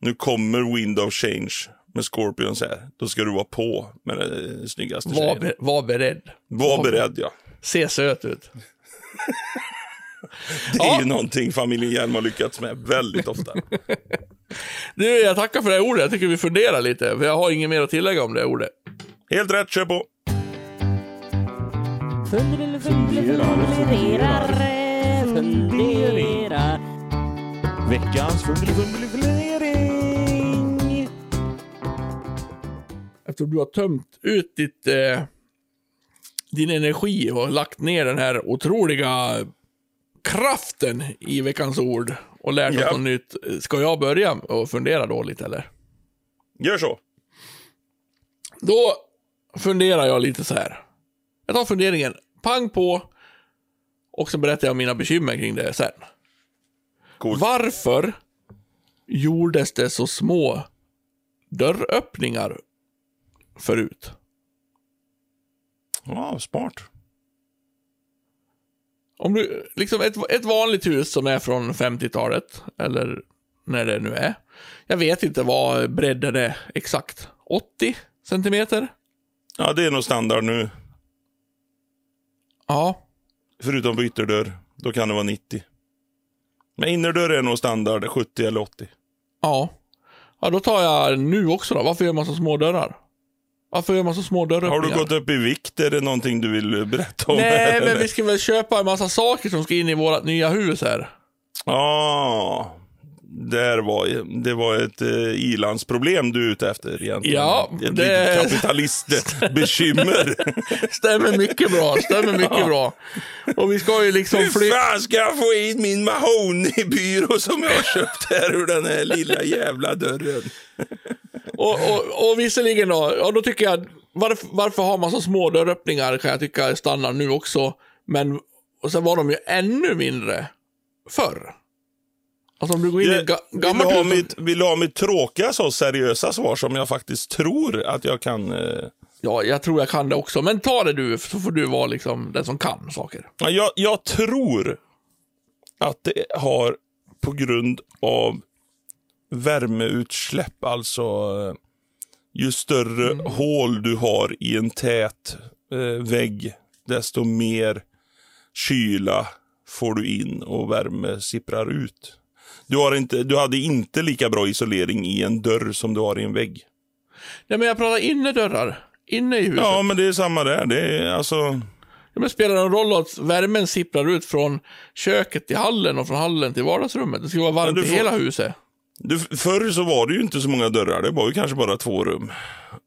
Nu kommer Wind of Change med Scorpions här. Då ska du vara på med det snyggaste Var, be, var beredd. Var beredd ja. Se söt ut. Det är Ja. ju någonting familjen Hjelm har lyckats med väldigt ofta. Du, jag tackar för det ordet. Jag tycker vi funderar lite, för jag har inget mer att tillägga om det ordet. Helt rätt, kör på. Funderar, funderar, funderar. Veckans fundering. Eftersom du har tömt ut ditt, eh, din energi och lagt ner den här otroliga kraften i veckans ord och lärt oss Ja. något nytt. Ska jag börja och fundera då lite eller? Gör så. Då funderar jag lite så här. Jag tar funderingen, pang på, och så berättar jag mina bekymmer kring det sen. Coolt. Varför gjordes det så små dörröppningar förut? Ja, smart. Om du, liksom ett, ett vanligt hus som är från 50-talet, eller när det nu är. Jag vet inte vad bredden är exakt. 80 centimeter? Ja, det är nog standard nu. Ja, Förutom på ytterdörr. Då kan det vara 90. Men innerdörr är nog standard 70 eller 80. ja. Ja, då tar jag nu också då. Varför gör man så små dörrar? Varför gör man så små dörröppningar? Har du gått upp i vikt? Är det någonting du vill berätta om? Nej, här, men vi ska väl köpa en massa saker som ska in i vårt nya hus här. Ja, där var, det var ett eh, ilandsproblem du är ute efter egentligen. Ja, ett det- kapitalistbekymmer. Stämmer mycket bra, stämmer mycket bra. Och vi ska ju liksom Hur fan ska jag få in min Mahoney-byrå som jag har köpt här ur den här lilla jävla dörren? Och, och, och visserligen då, ja, då tycker jag, varför, varför har man så små dörröppningar kan jag tycka är standard nu också. Men, och sen var de ju ännu mindre förr. Alltså om du går in i ett ga, vill, du gammalt ha mitt, vill du ha mitt tråkiga så seriösa svar som jag faktiskt tror att jag kan? Eh... Ja, jag tror jag kan det också. Men ta det du, så får du vara liksom den som kan saker. Ja, Jag, jag tror att det har på grund av värmeutsläpp, alltså eh, ju större Mm. hål du har i en tät eh, vägg, desto mer kyla får du in och värme sipprar ut. Du, har inte, du hade inte lika bra isolering i en dörr som du har i en vägg. Ja, men jag pratar innedörrar. Inne i huset. Ja, men det är samma där. Det är alltså... Ja, men spelar det någon roll att värmen sipprar ut från köket till hallen och från hallen till vardagsrummet? Det ska vara varmt du i får- hela huset. Du, förr så var det ju inte så många dörrar, det var ju kanske bara två rum.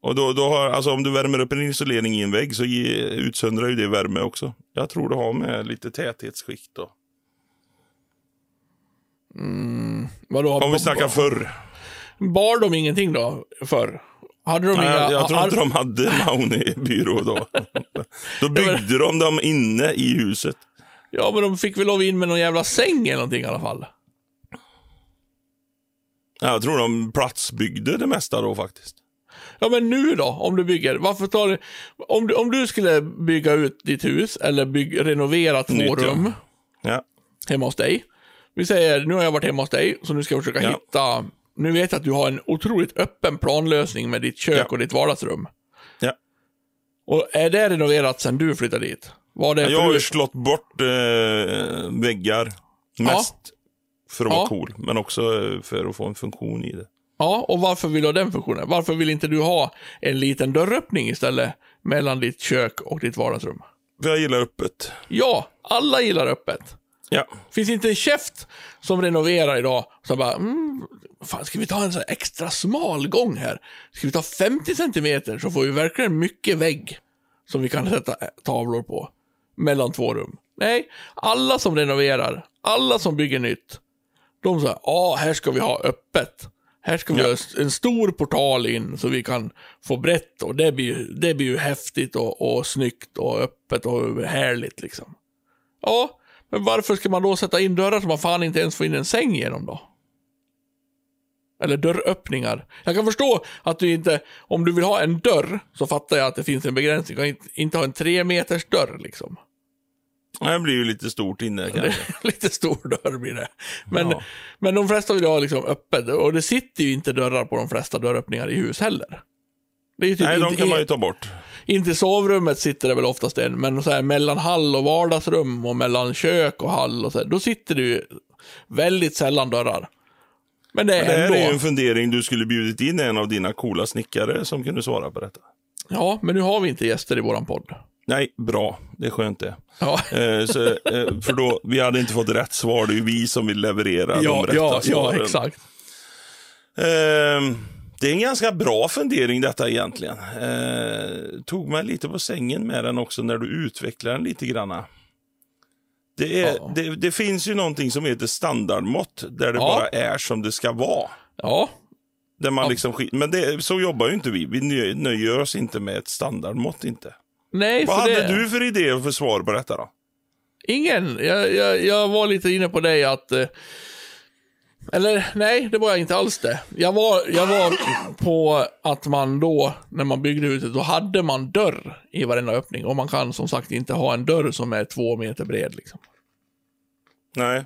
Och då, då har, alltså om du värmer upp en isolering i en vägg så ge, utsöndrar ju det värme också. Jag tror det har med lite täthetsskikt då. Vadå, Om vi snackar förr. Bar de ingenting då, förr? Hade de Nej, inga... jag, tror inte de hade Mahoney-byrå då. då byggde de dem inne i huset. Ja, men de fick väl lov in med någon jävla säng eller någonting i alla fall. Jag tror de platsbyggde det mesta då faktiskt. Ja, men nu då, om du bygger, varför tar du... Om du, om du skulle bygga ut ditt hus eller bygg, renovera två Nytt, rum Ja, hemma hos dig. Vi säger, nu har jag varit hemma hos dig, så nu ska jag försöka Ja. hitta... Nu vet jag att du har en otroligt öppen planlösning med ditt kök Ja. och ditt vardagsrum. ja. Och är det renoverat sen du flyttade dit? Var det Jag har ju slått bort eh, väggar. Mest för att vara cool, men också eh, för att få en funktion i det. Ja, och varför vill du ha den funktionen? Varför vill inte du ha en liten dörröppning istället mellan ditt kök och ditt vardagsrum? För jag gillar öppet. Ja, alla gillar öppet. Ja. Finns inte en käft som renoverar idag som bara, mm, fan ska vi ta en sån extra smal gång här? Ska vi ta 50 centimeter så får vi verkligen mycket vägg som vi kan sätta tavlor på mellan två rum. Nej, alla som renoverar, alla som bygger nytt, de säger ja, här ska vi ha öppet. Här ska vi Ja. ha en stor portal in så vi kan få brett och det blir, ju- det blir ju häftigt och, och snyggt och öppet och härligt liksom. Ja, men varför ska man då sätta in dörrar som man fan inte ens får in en säng genom då? Eller dörröppningar. Jag kan förstå att du inte, om du vill ha en dörr, så fattar jag att det finns en begränsning. Du kan inte, inte ha en tre meters dörr liksom. Det blir ju lite stort inne kanske. Lite stor dörr blir det. Men, Ja. men de flesta vill ha liksom öppet. Och det sitter ju inte dörrar på de flesta dörröppningar i hus heller. Typ Nej, de kan man ju ta bort. In till sovrummet sitter det väl oftast en, men så här mellan hall och vardagsrum och mellan kök och hall och så här, då sitter det ju väldigt sällan dörrar. Men det är Det här ändå... är ju en fundering du skulle bjudit in en av dina coola snickare som kunde svara på detta. Ja, men nu har vi inte gäster i våran podd. Nej, bra. Det är skönt det. Ja, Eh, så, eh, för då, vi hade inte fått rätt svar. Det är ju vi som vill leverera ja, de rätta ja, ja, svaren. exakt. Ehm, det är en ganska bra fundering detta egentligen. Eh, tog mig lite på sängen med den också när du utvecklar den lite granna. Det, är, Ja. det, det finns ju någonting som heter standardmått där det Ja. bara är som det ska vara. Ja, Där man Ja. liksom men det, så jobbar ju inte vi. Vi nö- nöjer oss inte med ett standardmått. inte. nej, Vad hade det... du för idé och för svar på detta då? Ingen. Jag, jag, jag var lite inne på dig att... eh, Eller nej, det var jag inte alls det. Jag var, jag var på att man då, när man byggde huset, då hade man dörr i varenda öppning. Och man kan som sagt inte ha en dörr som är två meter bred. Liksom. Nej.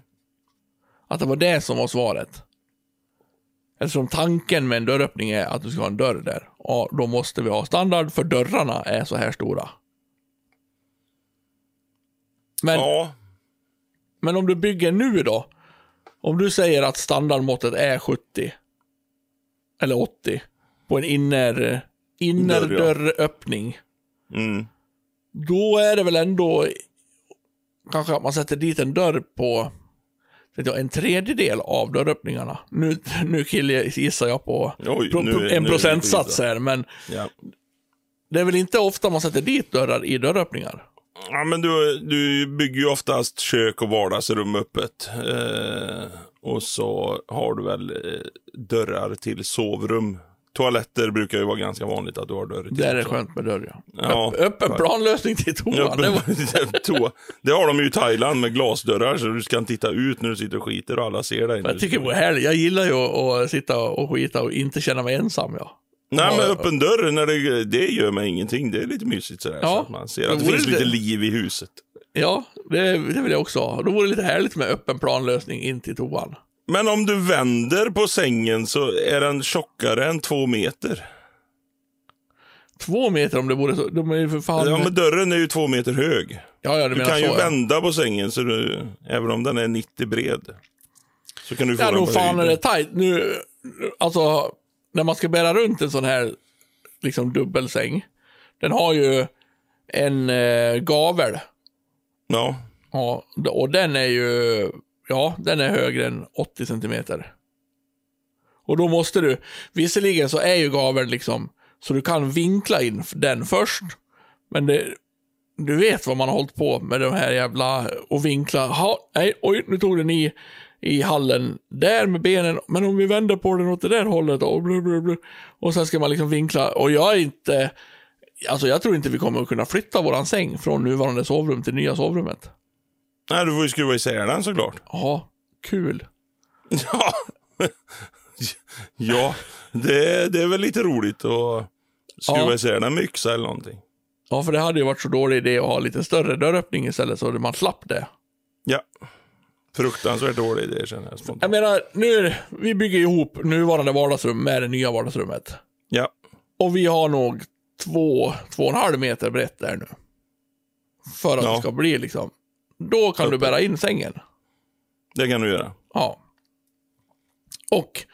Att det var det som var svaret. Eftersom tanken med en dörröppning är att du ska ha en dörr där. Och då måste vi ha standard, för dörrarna är så här stora. Men Ja, Men om du bygger nu då? Om du säger att standardmåttet är 70 eller 80 på en inner, innerdörröppning. mm. Då är det väl ändå kanske att man sätter dit en dörr på jag, en tredjedel av dörröppningarna. Nu, nu gissar jag på Oj, pro, nu- nu en det procentsats gissa. här, men ja. det är väl inte ofta man sätter dit dörrar i dörröppningar? Ja, men du, du bygger ju oftast kök och vardagsrum öppet. Eh, och så har du väl eh, dörrar till sovrum. Toaletter brukar ju vara ganska vanligt att du har dörr till. Det är det skönt med dörr, ja. Ja, Öpp, öppen planlösning till toan. Det var... toa. det har de ju i Thailand med glasdörrar så du kan titta ut när du sitter och skiter och alla ser dig. Jag tycker det var härligt. Jag gillar ju att, att sitta och skita och inte känna mig ensam. Ja. Nej, men öppen dörr, när det, det gör mig ingenting. Det är lite mysigt sådär. Ja. Så att man ser att det finns det- lite liv i huset. Ja, det, det vill jag också ha. Då vore det lite härligt med öppen planlösning in till toan. Men om du vänder på sängen så är den tjockare än två meter. Två meter om det vore så. De är ju för fan... Ja, men dörren är ju två meter hög. ja, ja, du Du kan så. ju ja. vända på sängen, så du, även om den är 90 bred. Så kan du få Ja, den på fan är höjden. det tajt. Nu, alltså, när man ska bära runt en sån här liksom dubbelsäng. Den har ju en eh, gavel. Ja, Ja, och den är ju, ja, den är högre än 80 centimeter. Och då måste du, visserligen så är ju gaveln liksom, så du kan vinkla in den först. Men det, du vet vad man har hållit på med de här jävla, och vinkla, ha, nej, oj, nu tog den i, i hallen där med benen, men om vi vänder på den åt det där hållet och bla, bla, bla. Och sen ska man liksom vinkla, och jag är inte, alltså jag tror inte vi kommer att kunna flytta våran säng från nuvarande sovrum till nya sovrummet. Nej, du får ju skruva isär den såklart. Ja, kul. Ja, ja det, det är väl lite roligt att skruva Ja. isär den med yxa eller någonting. Ja, för det hade ju varit så dålig idé att ha lite större dörröppning istället så att man slapp det. Ja, fruktansvärt dålig idé känner jag Jag spontant. menar, nu, vi bygger ihop nuvarande vardagsrum med det nya vardagsrummet. Ja, Och vi har nog två, två och en halv meter brett där nu. För att Ja. det ska bli liksom. Då kan du Öppet. bära in sängen. det kan du göra. Ja. Och.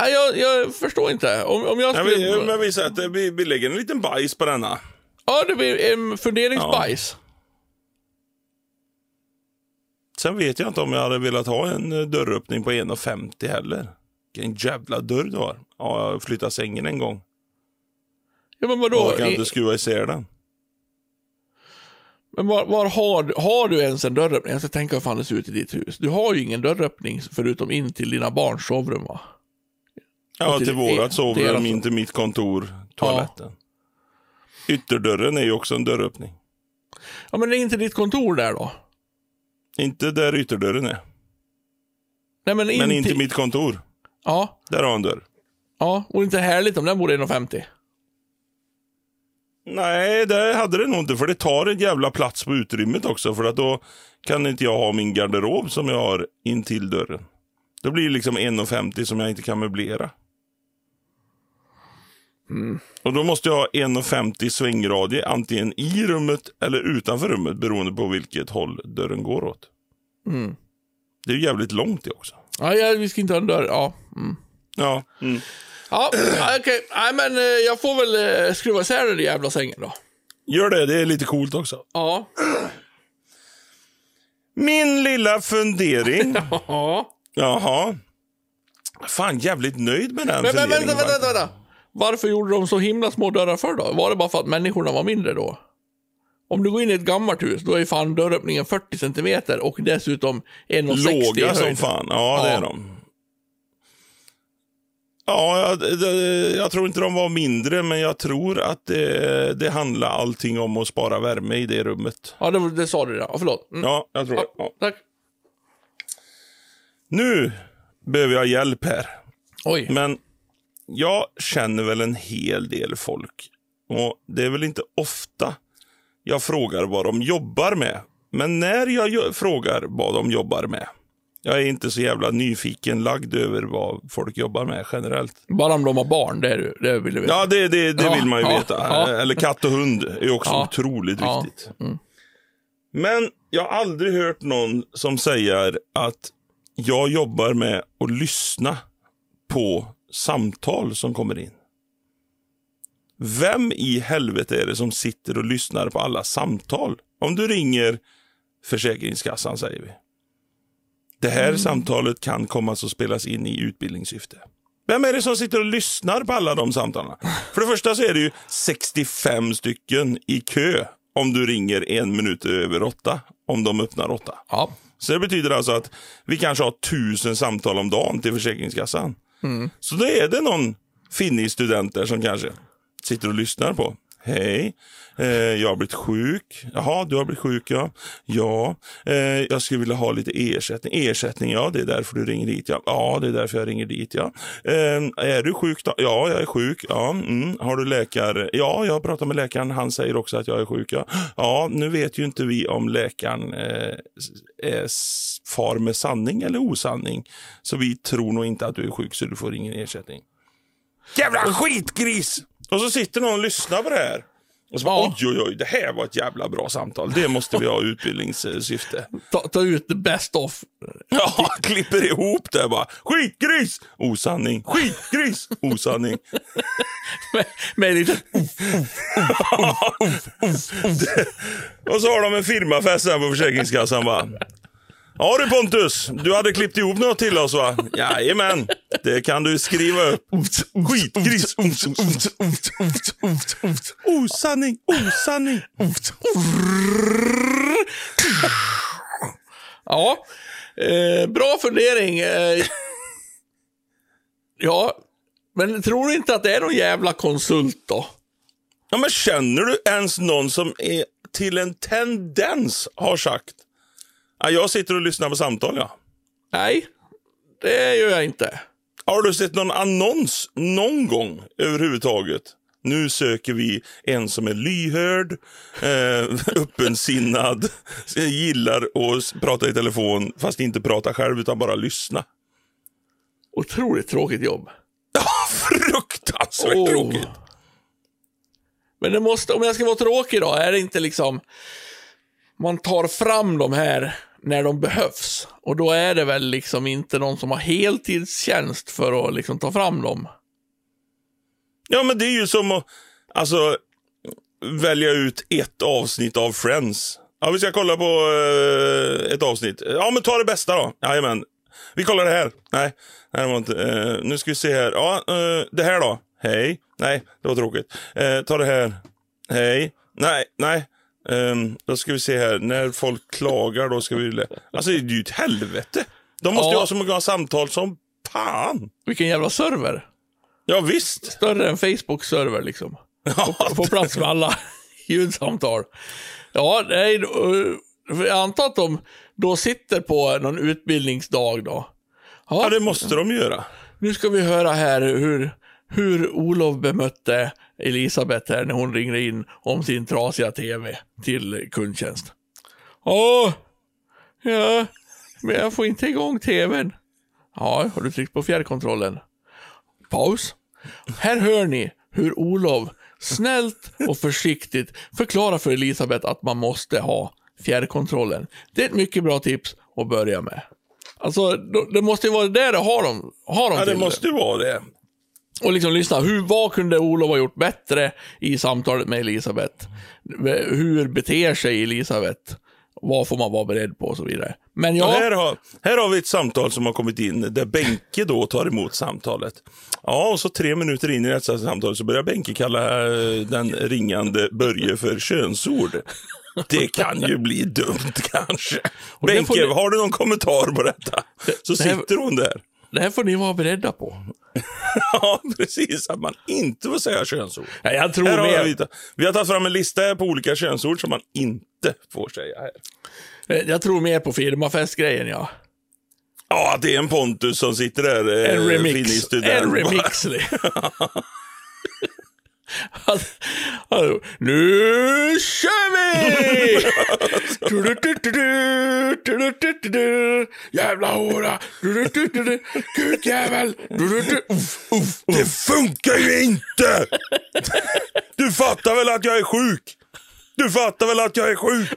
Nej, jag, jag förstår inte. Om, om jag Ja, skulle... vi, men vi, säger att vi, vi lägger en liten bajs på denna. Ja, det blir en funderingsbajs. Sen vet jag inte om jag hade velat ha en eh, dörröppning på 1,50 heller. Vilken jävla dörr du har. Ja, jag flyttade sängen en gång. Ja, men Då vadå? kan jag I- inte skruva isär den. Men var, var har, har du ens en dörröppning? Jag ska tänka hur fan det ser ut i ditt hus. Du har ju ingen dörröppning förutom in till dina barns sovrum va? Ja, till, till vårat sovrum, in till mitt kontor, toaletten. Ytterdörren är ju också en dörröppning. Ja men in till ditt kontor där då. Inte där ytterdörren är, Nej men men in till... mitt kontor. Ja, Där har en dörr. ja. Och inte härligt om den bor 1,50. Nej, det hade det nog inte, för det tar en jävla plats på utrymmet också. För att då kan inte jag ha min garderob som jag har in till dörren. Då blir det liksom 1,50 som jag inte kan möblera. Och då måste jag ha 1,50 svängradie antingen i rummet eller utanför rummet beroende på vilket håll dörren går åt. Mm. Det är ju jävligt långt det också. Ja, ja, vi ska inte ha en dörr. Ja. Mm. Ja, mm. Ja, okej. Nej men eh, jag får väl eh, skruva isär den jävla sängen då. gör det. Det är lite coolt också. Ja. Min lilla fundering. Ja. Jaha. Fan, jävligt nöjd med den Men, men funderingen. vänta, vänta, faktiskt. vänta. Varför gjorde de så himla små dörrar för då? Var det bara för att människorna var mindre då? Om du går in i ett gammalt hus, då är fan dörröppningen 40 centimeter och dessutom 1,60 i Låga som fan. Ja, det Ja. är de. Ja, jag, det, jag tror inte de var mindre, men jag tror att det, det handlar allting om att spara värme i det rummet. Ja, det, det sa du. Ja, förlåt. Mm. Ja, jag tror det. Ja, Ja. tack. Nu behöver jag hjälp här. Oj. Men jag känner väl en hel del folk. Och det är väl inte ofta jag frågar vad de jobbar med. Men när jag frågar vad de jobbar med. Jag är inte så jävla nyfiken lagd över vad folk jobbar med generellt. Bara om de har barn, det, är det vill du veta. Ja, det, det, det Ja, vill man ju ja, veta. ja. Eller katt och hund är också otroligt viktigt. Mm. Men jag har aldrig hört någon som säger att jag jobbar med att lyssna på samtal som kommer in. Vem i helvete är det som sitter och lyssnar på alla samtal? Om du ringer Försäkringskassan, säger vi. Det här samtalet kan komma att spelas in i utbildningssyfte. Vem är det som sitter och lyssnar på alla de samtalen? För det första så är det ju 65 stycken i kö om du ringer en minut över åtta, om de öppnar åtta. Ja. Så det betyder alltså att vi kanske har tusen samtal om dagen till Försäkringskassan. Mm. Så då är det någon finnig student där som kanske sitter och lyssnar på. Hej, eh, jag har blivit sjuk. Jaha, du har blivit sjuk ja. Ja, eh, jag skulle vilja ha lite ersättning. Ersättning, ja det är därför du ringer dit ja. Ja, det är därför jag ringer dit ja. Eh, är du sjuk då? Ja, jag är sjuk. Ja, mm. Har du läkare? Ja, jag har pratat med läkaren. Han säger också att jag är sjuk ja. Ja, nu vet ju inte vi om läkaren eh, är far med sanning eller osanning. Så vi tror nog inte att du är sjuk så du får ingen ersättning. Jävla skitgris! Och så sitter någon och lyssnar på det här. Och så bara, Ja. oj, oj, oj, det här var ett jävla bra samtal. Det måste vi ha i utbildningssyfte. Ta, ta ut the best of. Ja, klipper ihop det bara. Skitgris! Osanning. Skitgris! Osanning. Med, med lite... Och så har de en firmafest sen på Försäkringskassan bara. Ja du Pontus, du hade klippt ihop något till oss va? Jajamän, det kan du skriva upp. Skitgris! Osanning, osanning. Ja, eh, bra fundering. Eh, ja, men tror du inte att det är någon jävla konsult då? Ja, men känner du ens någon som är till en tendens har sagt ja, jag sitter och lyssnar på samtal ja. Nej, det gör jag inte. Har du sett någon annons någon gång överhuvudtaget? Nu söker vi en som är lyhörd, eh, öppensinnad, gillar att prata i telefon fast inte prata själv utan bara lyssna. Otroligt tråkigt jobb. Fruktansvärt Åh. tråkigt. Men det måste, om jag ska vara tråkig då, är det inte liksom... Man tar fram de här när de behövs. Och då är det väl liksom inte någon som har heltidstjänst för att liksom ta fram dem. Ja, men det är ju som att alltså, välja ut ett avsnitt av Friends. Ja, vi ska kolla på eh, ett avsnitt. Ja, men ta det bästa då. Jajamän. Vi kollar det här. Nej, nej det var inte. Eh, nu ska vi se här. Ja, eh, det här då. Hej. Nej, det var tråkigt. Eh, ta det här. Hej. Nej, nej. Ehm, då ska vi se här. När folk klagar, då ska vi... Alltså, det är ju ett helvete. De måste ju Ja. ha så många samtal som fan. Vilken jävla server. Ja, visst. Större än Facebook-server liksom. Få- Få plats med alla ljudsamtal. Ja, nej, då- jag antar att de då sitter på någon utbildningsdag då. Ja, Ja, det måste de göra. nu ska vi höra här hur, hur Olof bemötte Elisabeth här när hon ringde in om sin trasiga tv till kundtjänst. Ja, ja, men jag får inte igång tvn. Ja, har du tryckt på fjärrkontrollen? Paus. Här hör ni hur Olof snällt och försiktigt förklarar för Elisabeth att man måste ha fjärrkontrollen. Det är ett mycket bra tips att börja med. Alltså, det måste ju vara där det har de, har de Ja, det måste ju vara det. Och liksom lyssna, hur, vad kunde Olof ha gjort bättre i samtalet med Elisabeth? Hur beter sig Elisabeth? Vad får man vara beredd på och så vidare. Men Ja. ja, Här, har, här har vi ett samtal som har kommit in där Benke då tar emot samtalet. Ja, och så tre minuter in i detta samtal så börjar Benke kalla eh, den ringande Börje för könsord. Det kan ju bli dumt kanske. får Benke, ni- har du någon kommentar på detta? Så sitter hon där. Det här får ni vara beredda på. Ja, precis. Att man inte får säga könsord. Nej, jag tror Här har vi, vi har tagit fram en lista på olika könsord som man inte får säga här. jag tror mer på firmafestgrejen, ja. Ja, det är en Pontus som sitter där. eh, En remix. En remix. Alltså, nu kör vi! Du-du-du-du-du, du-du-du-du-du. Jävla hora! Kukjävel! Det funkar ju inte! Du fattar väl att jag är sjuk? Du fattar väl att jag är sjuk?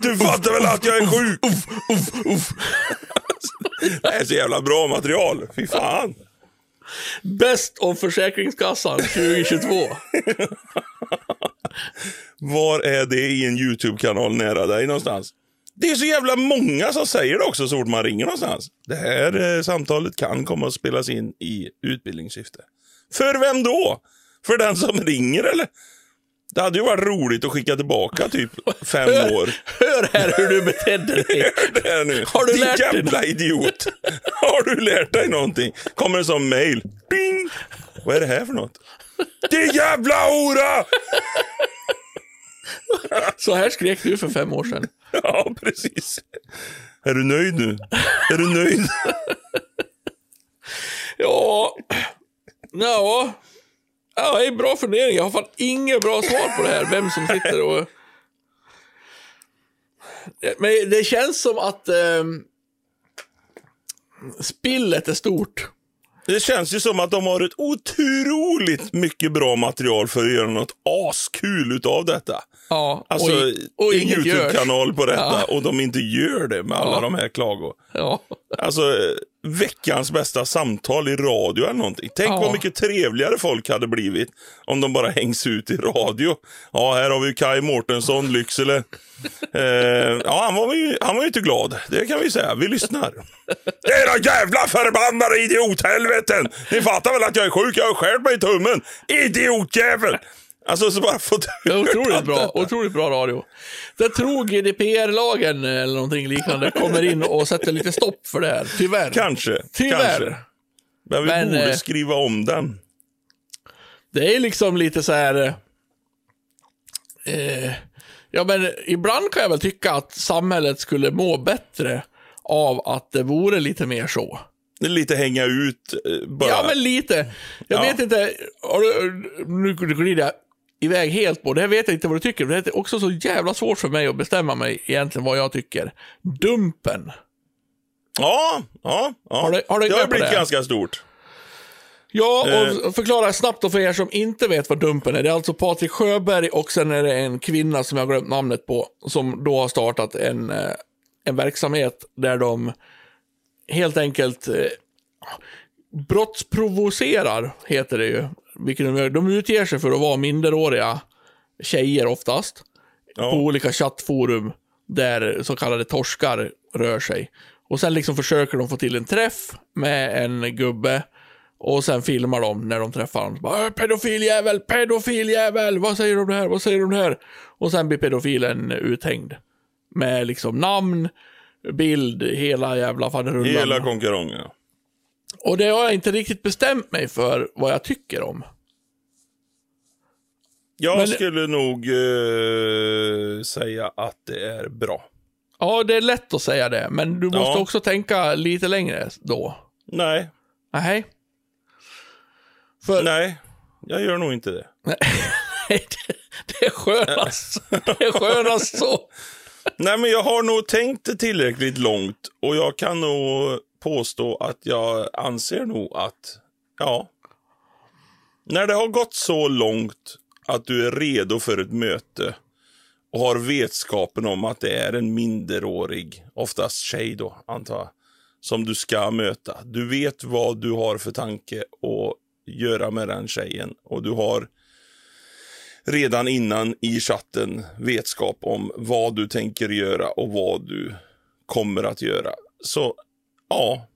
Du fattar väl att jag är sjuk? Det är så jävla bra material. Fy fan. Bäst av Försäkringskassan 2022. Var är det i en YouTube-kanal nära dig någonstans? Det är så jävla många som säger det också så fort man ringer någonstans. Det här eh, samtalet kan komma att spelas in i utbildningssyfte. För vem då? För den som ringer eller? Det hade ju varit roligt att skicka tillbaka typ fem år. Hör här hur du betedde dig. Det är nu. Har du Din lärt dig jävla idiot. Har du lärt dig någonting? Kommer en sån mail. Bing! Vad är det här för något? Din jävla hora! Så här skrek du för fem år sedan. Ja, precis. Är du nöjd nu? Är du nöjd? Ja, ja. Ja, det är bra fundering. Jag har fan inget bra svar på det här. Vem som sitter och... Men det känns som att ehm, spillet är stort. Det känns ju som att de har ett otroligt mycket bra material för att göra något askul utav detta. Ja, Alltså, och, och en. YouTube-kanal på detta Ja. och de inte gör det med alla Ja. de här klago. Ja. Alltså, eh, veckans bästa samtal i radio eller någonting. Tänk Ja. vad mycket trevligare folk hade blivit om de bara hängs ut i radio. Ja, här har vi Kai Mårtensson, Lycksele. Eh, ja, han var, ju, han var ju inte glad. Det kan vi säga. Vi lyssnar. Era jävla förbannade idiothelveten! Ni fattar väl att jag är sjuk? Jag har skärt mig i tummen. Idiotjävel! Alltså, så bara fått är otroligt bra, detta. otroligt bra radio. Jag tror GDPR-lagen eller någonting liknande kommer in och sätter lite stopp för det här. Tyvärr. Kanske. Tyvärr. Kanske. Men vi Men, borde eh, skriva om den. Det är liksom lite så här... Eh, ja, men ibland kan jag väl tycka att samhället skulle må bättre av att det vore lite mer så. Lite hänga ut eh, bara. Ja, men lite. Jag Ja. vet inte, du, nu glider jag iväg helt på det. här vet jag inte vad du tycker. Det är också så jävla svårt för mig att bestämma mig egentligen vad jag tycker. Dumpen. Ja, ja, ja. Har du- har du det har blivit det? ganska stort. Ja, Eh. och förklara snabbt då för er som inte vet vad Dumpen är. Det är alltså Patrik Sjöberg och sen är det en kvinna som jag har glömt namnet på, som då har startat en, eh, en verksamhet där de helt enkelt eh, brottsprovocerar, heter det ju. Vilket de, gör. de utger sig för att vara minderåriga tjejer oftast. Ja. På olika chattforum där så kallade torskar rör sig. Och sen liksom försöker de få till en träff med en gubbe. Och sen filmar de när de träffar honom. Bara, "Äh, Pedofiljävel, pedofiljävel, vad säger du om det här, vad säger du om det här? Och sen blir pedofilen uthängd. Med liksom namn, bild, hela jävla faderullan. Hela konkarongen. Och det har jag inte riktigt bestämt mig för vad jag tycker om. Jag Men- skulle nog eh, säga att det är bra. Ja, det är lätt att säga det, men du måste Ja. också tänka lite längre då. Nej, Nej. För nej, jag gör nog inte det. det, det är skönast. Det är skönast så. Nej, men jag har nog tänkt det tillräckligt långt och jag kan nog påstå att jag anser nog att, ja, när det har gått så långt att du är redo för ett möte och har vetskapen om att det är en minderårig, oftast tjej då, antar jag, som du ska möta. Du vet vad du har för tanke att göra med den tjejen och du har redan innan i chatten vetskap om vad du tänker göra och vad du kommer att göra. Så ja,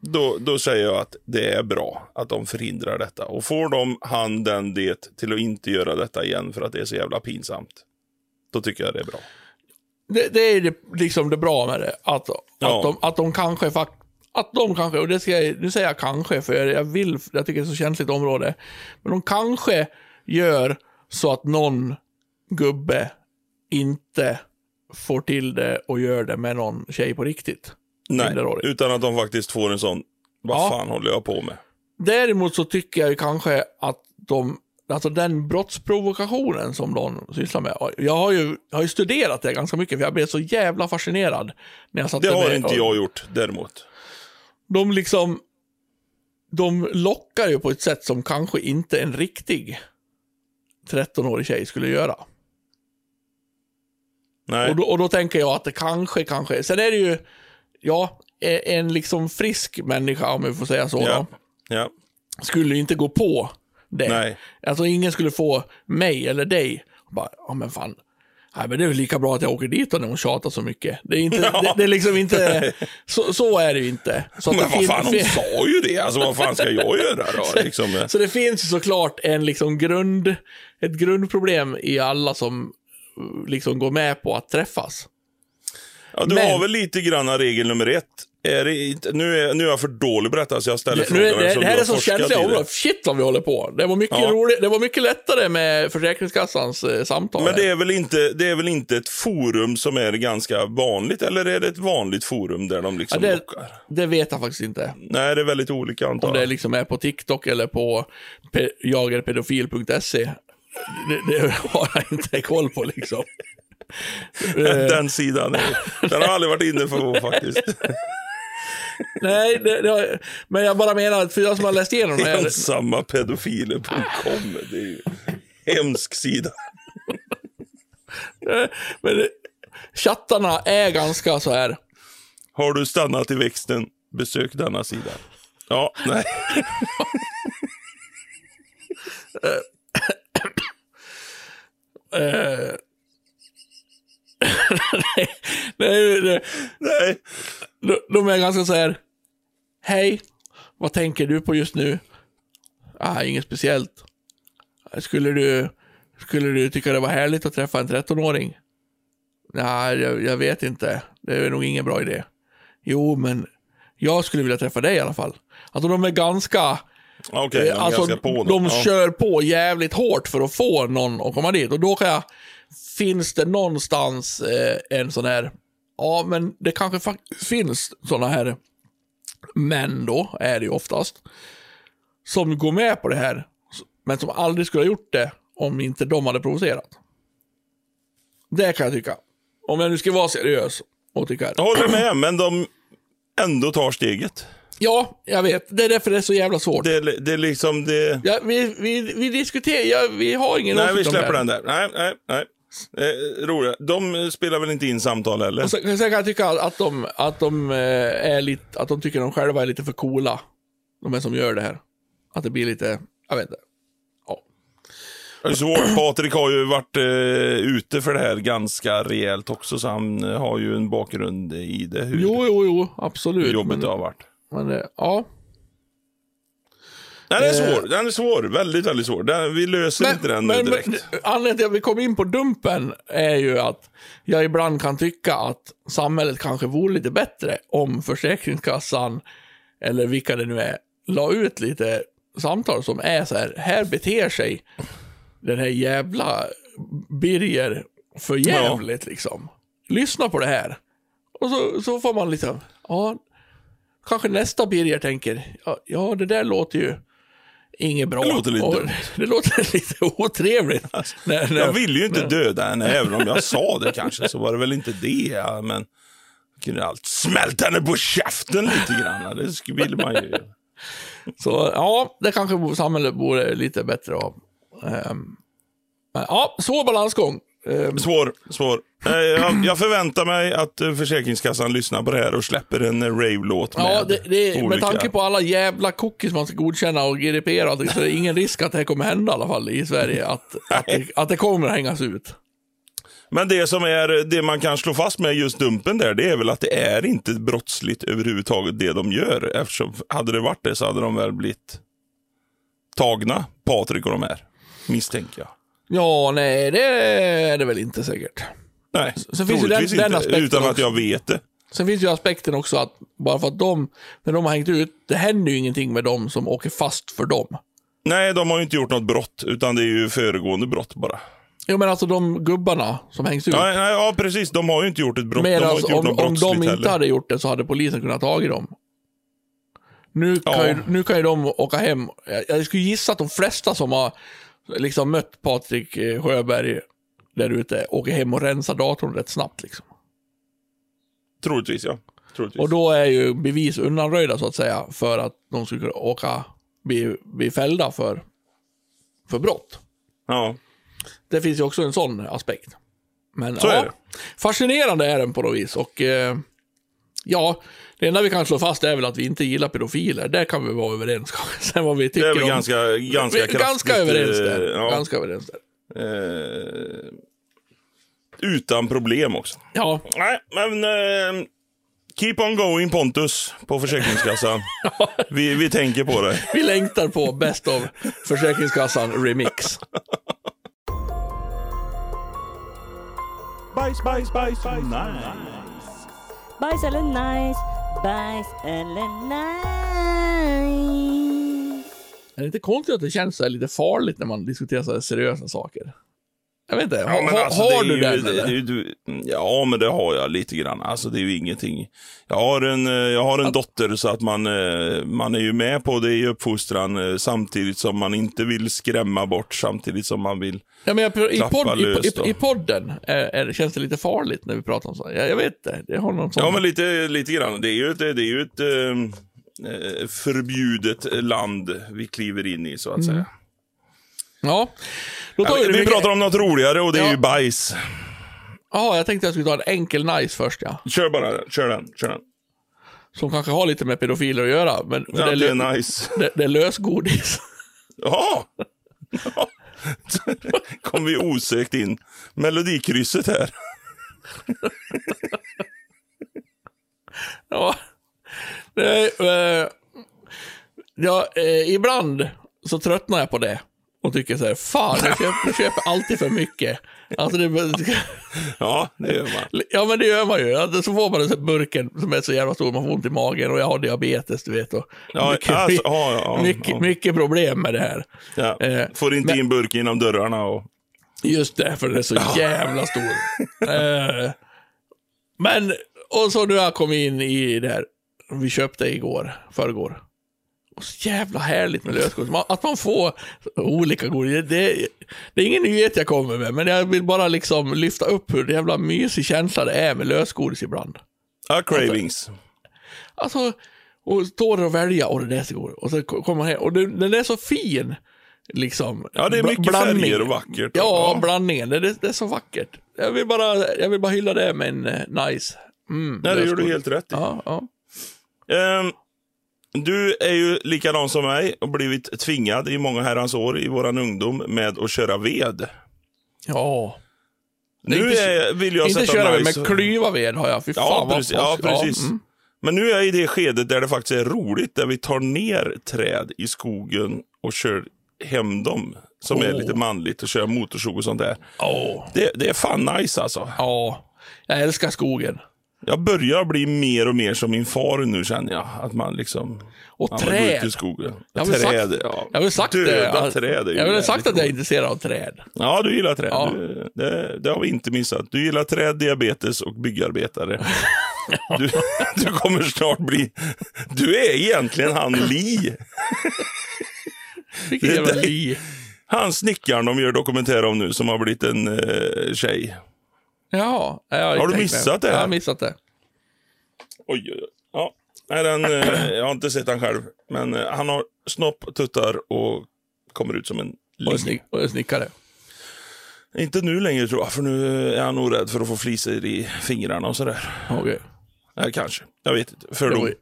då, då säger jag att det är bra att de förhindrar detta. Och får de han den det till att inte göra detta igen för att det är så jävla pinsamt. Då tycker jag det är bra. Det, det är det, liksom det bra med det. Att, Ja. att, de, att de kanske att de kanske, och det ska jag, nu säger jag kanske, för jag vill, jag tycker det är så känsligt område. Men de kanske gör så att någon gubbe inte får till det och gör det med någon tjej på riktigt. Nej, utan att de faktiskt får en sån, vad Ja. fan håller jag på med? Däremot så tycker jag ju kanske att de, alltså den brottsprovokationen som de sysslar med. Jag har ju, jag har ju studerat det ganska mycket för jag blev så jävla fascinerad. När jag satte Det har mig inte jag gjort däremot. De liksom, de lockar ju på ett sätt som kanske inte en riktig 13-årig tjej skulle göra. Nej. Och då, och då tänker jag att det kanske, kanske, sen är det ju, ja, e- en liksom frisk människa, om vi får säga så, ja. då, ja. skulle inte gå på det. Nej. Alltså ingen skulle få mig eller dig, bara, ja men fan, nej, men det är väl lika bra att jag åker dit och när hon tjatar så mycket. Det är, inte, Ja. det, det är liksom inte, så, så är det ju inte. Så Men vad fan, hon sa ju det. Alltså vad fan ska jag göra då? Liksom. Så det finns ju såklart en liksom grund, ett grundproblem i alla som liksom går med på att träffas. Ja, du Men- har väl lite grann regel nummer ett. Är det inte, nu, är, nu är jag för dålig på detta så jag ställer Det, frågor det, det här är så känsliga områden. Shit vad vi håller på. Det var mycket, Ja. roligt, det var mycket lättare med Försäkringskassans eh, samtal. Men här. det är, väl inte, det är väl inte ett forum som är ganska vanligt, eller är det ett vanligt forum där de liksom Ja, det- lockar? det vet jag faktiskt inte. Nej, det är väldigt olika antar Om det jag. liksom är på TikTok eller på pe- jagerpedofil.se. Det, det har jag inte koll på liksom. Den sidan, den har aldrig varit inne på faktiskt. Nej, det, det har, men jag bara menar att för jag som har läst igenom det. Ensammapedofiler.com, det är ju hemsk sida. Men det, chattarna är ganska så här. Har du stannat i växten, besök denna sida. Ja, nej. Eh, nej, nej, nej. de, de är ganska så här. Hej, vad tänker du på just nu? Ah, inget speciellt. Skulle du, skulle du tycka det var härligt att träffa en 13-åring? Nej, jag, jag vet inte. Det är nog ingen bra idé. Jo, men jag skulle vilja träffa dig i alla fall. Alltså de är ganska... Okej, de är alltså, ganska på de Ja. kör på jävligt hårt för att få någon att komma dit. Och då kan jag... Finns det någonstans eh, en sån här... Ja, men det kanske faktiskt finns såna här män då, är det ju oftast. Som går med på det här, men som aldrig skulle ha gjort det om inte de hade provocerat. Det kan jag tycka. Om jag nu ska vara seriös och tycka. Jag håller med, men de ändå tar steget. Ja, jag vet. Det är därför det är så jävla svårt. Det, det är liksom det... Ja, vi, vi, vi diskuterar, ja, vi har ingen Nej, vi släpper den där. Nej, nej, nej. Eh, roliga. De spelar väl inte in samtal heller? Och sen, sen kan jag tycka att de, att de eh, är lite, att de tycker de själva är lite för coola. De är som gör det här. Att det blir lite, jag vet inte. Ja. Det är svårt. Patrik har ju varit eh, ute för det här ganska rejält också, så han eh, har ju en bakgrund i det. Hur Jo, jo, jo, absolut. jobbigt men, det har varit. men eh, ja. Den är svår. Den är svår. Väldigt, väldigt svår. Den, vi löser inte den nu direkt. Men, anledningen till att vi kom in på Dumpen är ju att jag ibland kan tycka att samhället kanske vore lite bättre om Försäkringskassan, eller vilka det nu är, la ut lite samtal som är så här, här beter sig den här jävla Birger för jävligt liksom. Lyssna på det här. Och så, så får man liksom, ja, kanske nästa Birger tänker, ja, ja det där låter ju inget bra. Det låter lite dumt. Det låter lite otrevligt. när, när, Jag ville ju inte döda henne, även om jag sa det kanske, så var det väl inte det. Men kunde allt smälta henne på käften lite grann. Det vill man ju. Så ja, det kanske samhället borde lite bättre av. Um, men, ja, svår balansgång. Ehm, Svår, svår. Eh, Jag, jag förväntar mig att eh, Försäkringskassan lyssnar på det här och släpper en eh, rave-låt med ja, det, det, med olika... tanke på alla jävla cookies man ska godkänna och GDPR och allting, så är det ingen risk att det här kommer hända i alla fall i Sverige. Att, att, det, att det kommer hängas ut. Men det som är det man kan slå fast med just Dumpen där, det är väl att det är inte brottsligt överhuvudtaget det de gör. Eftersom hade det varit det så hade de väl blivit tagna, Patrik och de här. Misstänker jag. Ja, nej, det är det väl inte säkert. Nej, Sen finns ju den- troligtvis den inte, aspekten utan att också. jag vet det. Sen finns ju aspekten också att bara för att de, när de har hängt ut, det händer ju ingenting med dem som åker fast för dem. Nej, de har ju inte gjort något brott, utan det är ju föregående brott bara. Jo men alltså de gubbarna som hängs ut. Ja, nej, ja precis. De har ju inte gjort ett brott. de har Medan inte gjort om, något om de inte heller. hade gjort det så hade polisen kunnat tagit dem. Nu kan, Ja. ju, nu kan ju de åka hem. Jag, jag skulle gissa att de flesta som har liksom mött Patrik eh, Sjöberg där ute åker hem och rensar datorn rätt snabbt. Liksom. Troligtvis, ja. Troligtvis. Och då är ju bevis undanröjda så att säga för att de skulle kunna åka, bli, bli fällda för, för brott. Ja. Det finns ju också en sån aspekt. Men Så ja, är det. fascinerande är den på något vis. Och eh, ja, det enda vi kan slå fast är väl att vi inte gillar pedofiler. Där kan vi vara överens. Sen vad vi tycker Det är väl om... ganska, ganska vi är kraftigt. ganska överens eh, där. Ja, Ganska överens där. eh, utan problem också. Ja, Nej, men... Eh, keep on going Pontus på Försäkringskassan. vi, vi tänker på det. vi längtar på Best of Försäkringskassan Remix. Bajs, bajs, bajs, nice. Bajs eller nice, bajs eller nice. Är det inte konstigt att det känns så här lite farligt när man diskuterar så här seriösa saker? Jag vet inte, ha, men ha, alltså, har det du ju- den det- det du- Ja, men det har jag lite grann. Alltså det är ju ingenting. Jag har en, eh, jag har en dotter så att man, eh, man är ju med på det i uppfostran eh, samtidigt som man inte vill skrämma bort, samtidigt som man vill. Ja, men jag, i, podd, i, lös då. i, I podden är, känns det lite farligt när vi pratar om så. Jag, jag vet inte, det har någon sån... Ja, men lite, lite grann. Det är ju ett, det är ju ett förbjudet land vi kliver in i så att säga. Ja, då tar vi, vi det mycket- pratar om något roligare och det är Ja. ju bajs. Ja, jag tänkte jag skulle ta en enkel nice först ja. Kör bara kör den, kör den. Som kanske har lite med pedofiler att göra. Men, men det, är, lö- är nice. det, det är lösgodis. Ja! ja. kom vi osökt in. Melodikrysset här. ja. Det, är, eh, ja, eh, ibland så tröttnar jag på det. Och tycker så här, fan, jag köper, jag köper alltid för mycket. Alltså det, Ja, det gör man. Ja men det gör man ju. Så får man den här burken som är så jävla stor, man får ont i magen och jag har diabetes du vet. Och Ja, mycket, alltså, ja, ja, mycket, mycket problem med det här. Eh, Får inte men- in burken genom dörrarna. Och... Just det, för den är så jävla stor. eh, men, och så nu har jag kommit in i det här, vi köpte igår, förrgår. Och så jävla härligt med lösgodis. Att man får olika godis, det, det är ingen nyhet jag kommer med, men jag vill bara liksom lyfta upp hur jävla mysig känsla det är med lösgodis ibland. Ja, cravings. Alltså, och står där och välja, och det där ska gå. Och så kommer man hem, och det, den är så fin. Liksom. Ja, det är mycket blandning. färger och vackert. Ja, Ja. blandningen. Det, det, är så vackert. Jag vill bara, jag vill bara hylla det med en eh, nice. Mm, Nej, det gör du helt rätt i. Ja, ja. Ehm, du är ju likadan som mig och blivit tvingad i många herrans år i våran ungdom med att köra ved. ja. Nu inte- är, vill jag Inte sätta köra nice... med klyva ved har jag. Fy fan Ja, vad precis. Ja, precis. mm. Men nu är jag i det skedet där det faktiskt är roligt, där vi tar ner träd i skogen och kör hem dem. Som är Åh. lite manligt och kör motorsåg och sånt där. Åh, Det, det är fan nice alltså. ja. Jag älskar skogen. Jag börjar bli mer och mer som min far nu känner jag. Att man liksom... Och ja, man går ut i träd. skogen. Jag har väl sagt- träd, ja. Jag har sagt Döda det. träd jag har sagt att jag är intresserad av träd. Ja, du gillar träd. Ja. Du, det, det har vi inte missat. Du gillar träd, diabetes och byggarbetare. Du, du kommer snart bli... Du är egentligen han Li. Vilken jävla li. Han snickaren de gör dokumentär om nu som har blivit en eh, tjej. Jaha. jag Har du missat det? Jag har missat det. Oj, oj, oj. Ja. Nej, den, eh, jag har inte sett han själv. Men eh, han har snopp, tuttar och kommer ut som en Och en, li. snick, och snickare. Inte nu längre tror jag, för nu är han nog rädd för att få flisor i fingrarna och sådär. Okej. Nej, kanske. Jag vet inte. Fördom.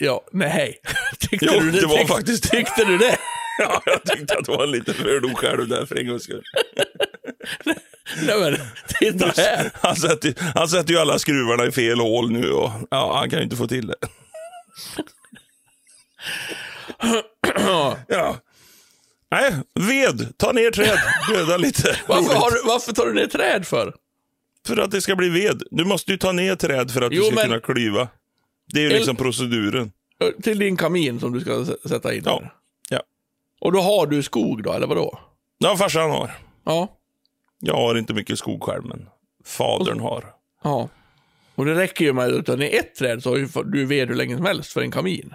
Ja, nej. Tyckte Jo, du det? det var Tyck- faktiskt- Tyckte du det? Ja, jag tyckte att det var en liten fördom själv där för en gångs skull. Nej men, titta här. Han sätter, han sätter ju alla skruvarna i fel hål nu och ja, han kan ju inte få till det. Ja. Nej, ved. Ta ner träd. Döda lite. Varför, har varför tar du ner träd för? För att det ska bli ved. Du måste ju ta ner träd för att Jo, du ska men- kunna klyva. Det är ju El- liksom proceduren. Till din kamin som du ska sätta in Ja. Ja. Och då har du skog då, eller vadå? Ja, farsan har. Ja. Jag har inte mycket skog själv, men fadern har. Ja. Och det räcker ju med att ta ner ett träd så har du ved hur länge som helst för en kamin.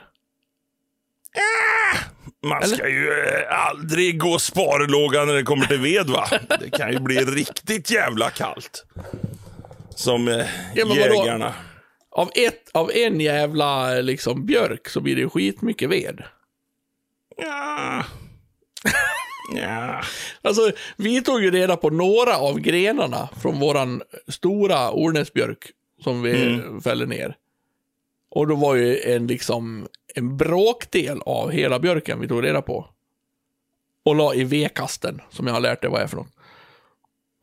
Man ska ju eh, aldrig gå sparlåga när det kommer till ved va. Det kan ju bli riktigt jävla kallt. Som eh, Ja, vadå? jägarna. Av, ett, av en jävla liksom, björk så blir det skitmycket ved. Ja. Ja. Alltså, vi tog ju reda på några av grenarna från våran stora ornäsbjörk som vi Mm. fäller ner. Och då var ju en liksom en bråkdel av hela björken vi tog reda på. Och la i vedkasten, som jag har lärt dig vad är för något.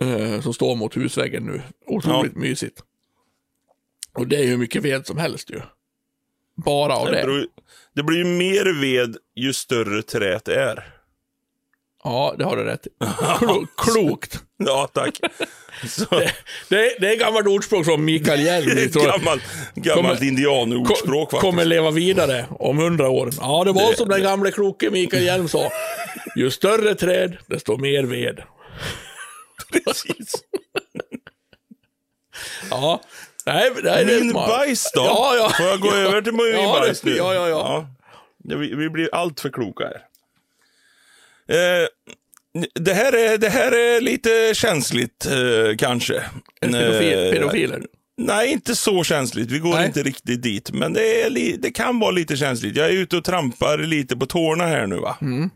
Eh, som står mot husväggen nu. Otroligt mysigt. Och det är ju hur mycket ved som helst ju. Bara av Det, det. beror, det blir ju mer ved ju större träet är. Ja, det har du rätt. Klo- Klokt. Ja, tack. Det är, det är gammalt ordspråk från Mikael Hjelm. det gammalt, gammalt indianordspråk faktiskt. kommer leva vidare om hundra år. Ja, det var Det- som den gamle kloke Mikael Hjelm sa. Ju större träd, desto mer ved. Precis. Ja, nej, nej det är Min bajs då? Ja, ja. Får jag gå över till min Ja, det- bajs nu? ja, ja, ja. Ja, Vi, vi blir allt för kloka här. Eh, det, här är, det här är lite känsligt eh, kanske. Pedofil, Eh, pedofiler. Nej, inte så känsligt. Vi går Nej. inte riktigt dit. Men det, är det kan vara lite känsligt. Jag är ute och trampar lite på tårna här nu va. Mm.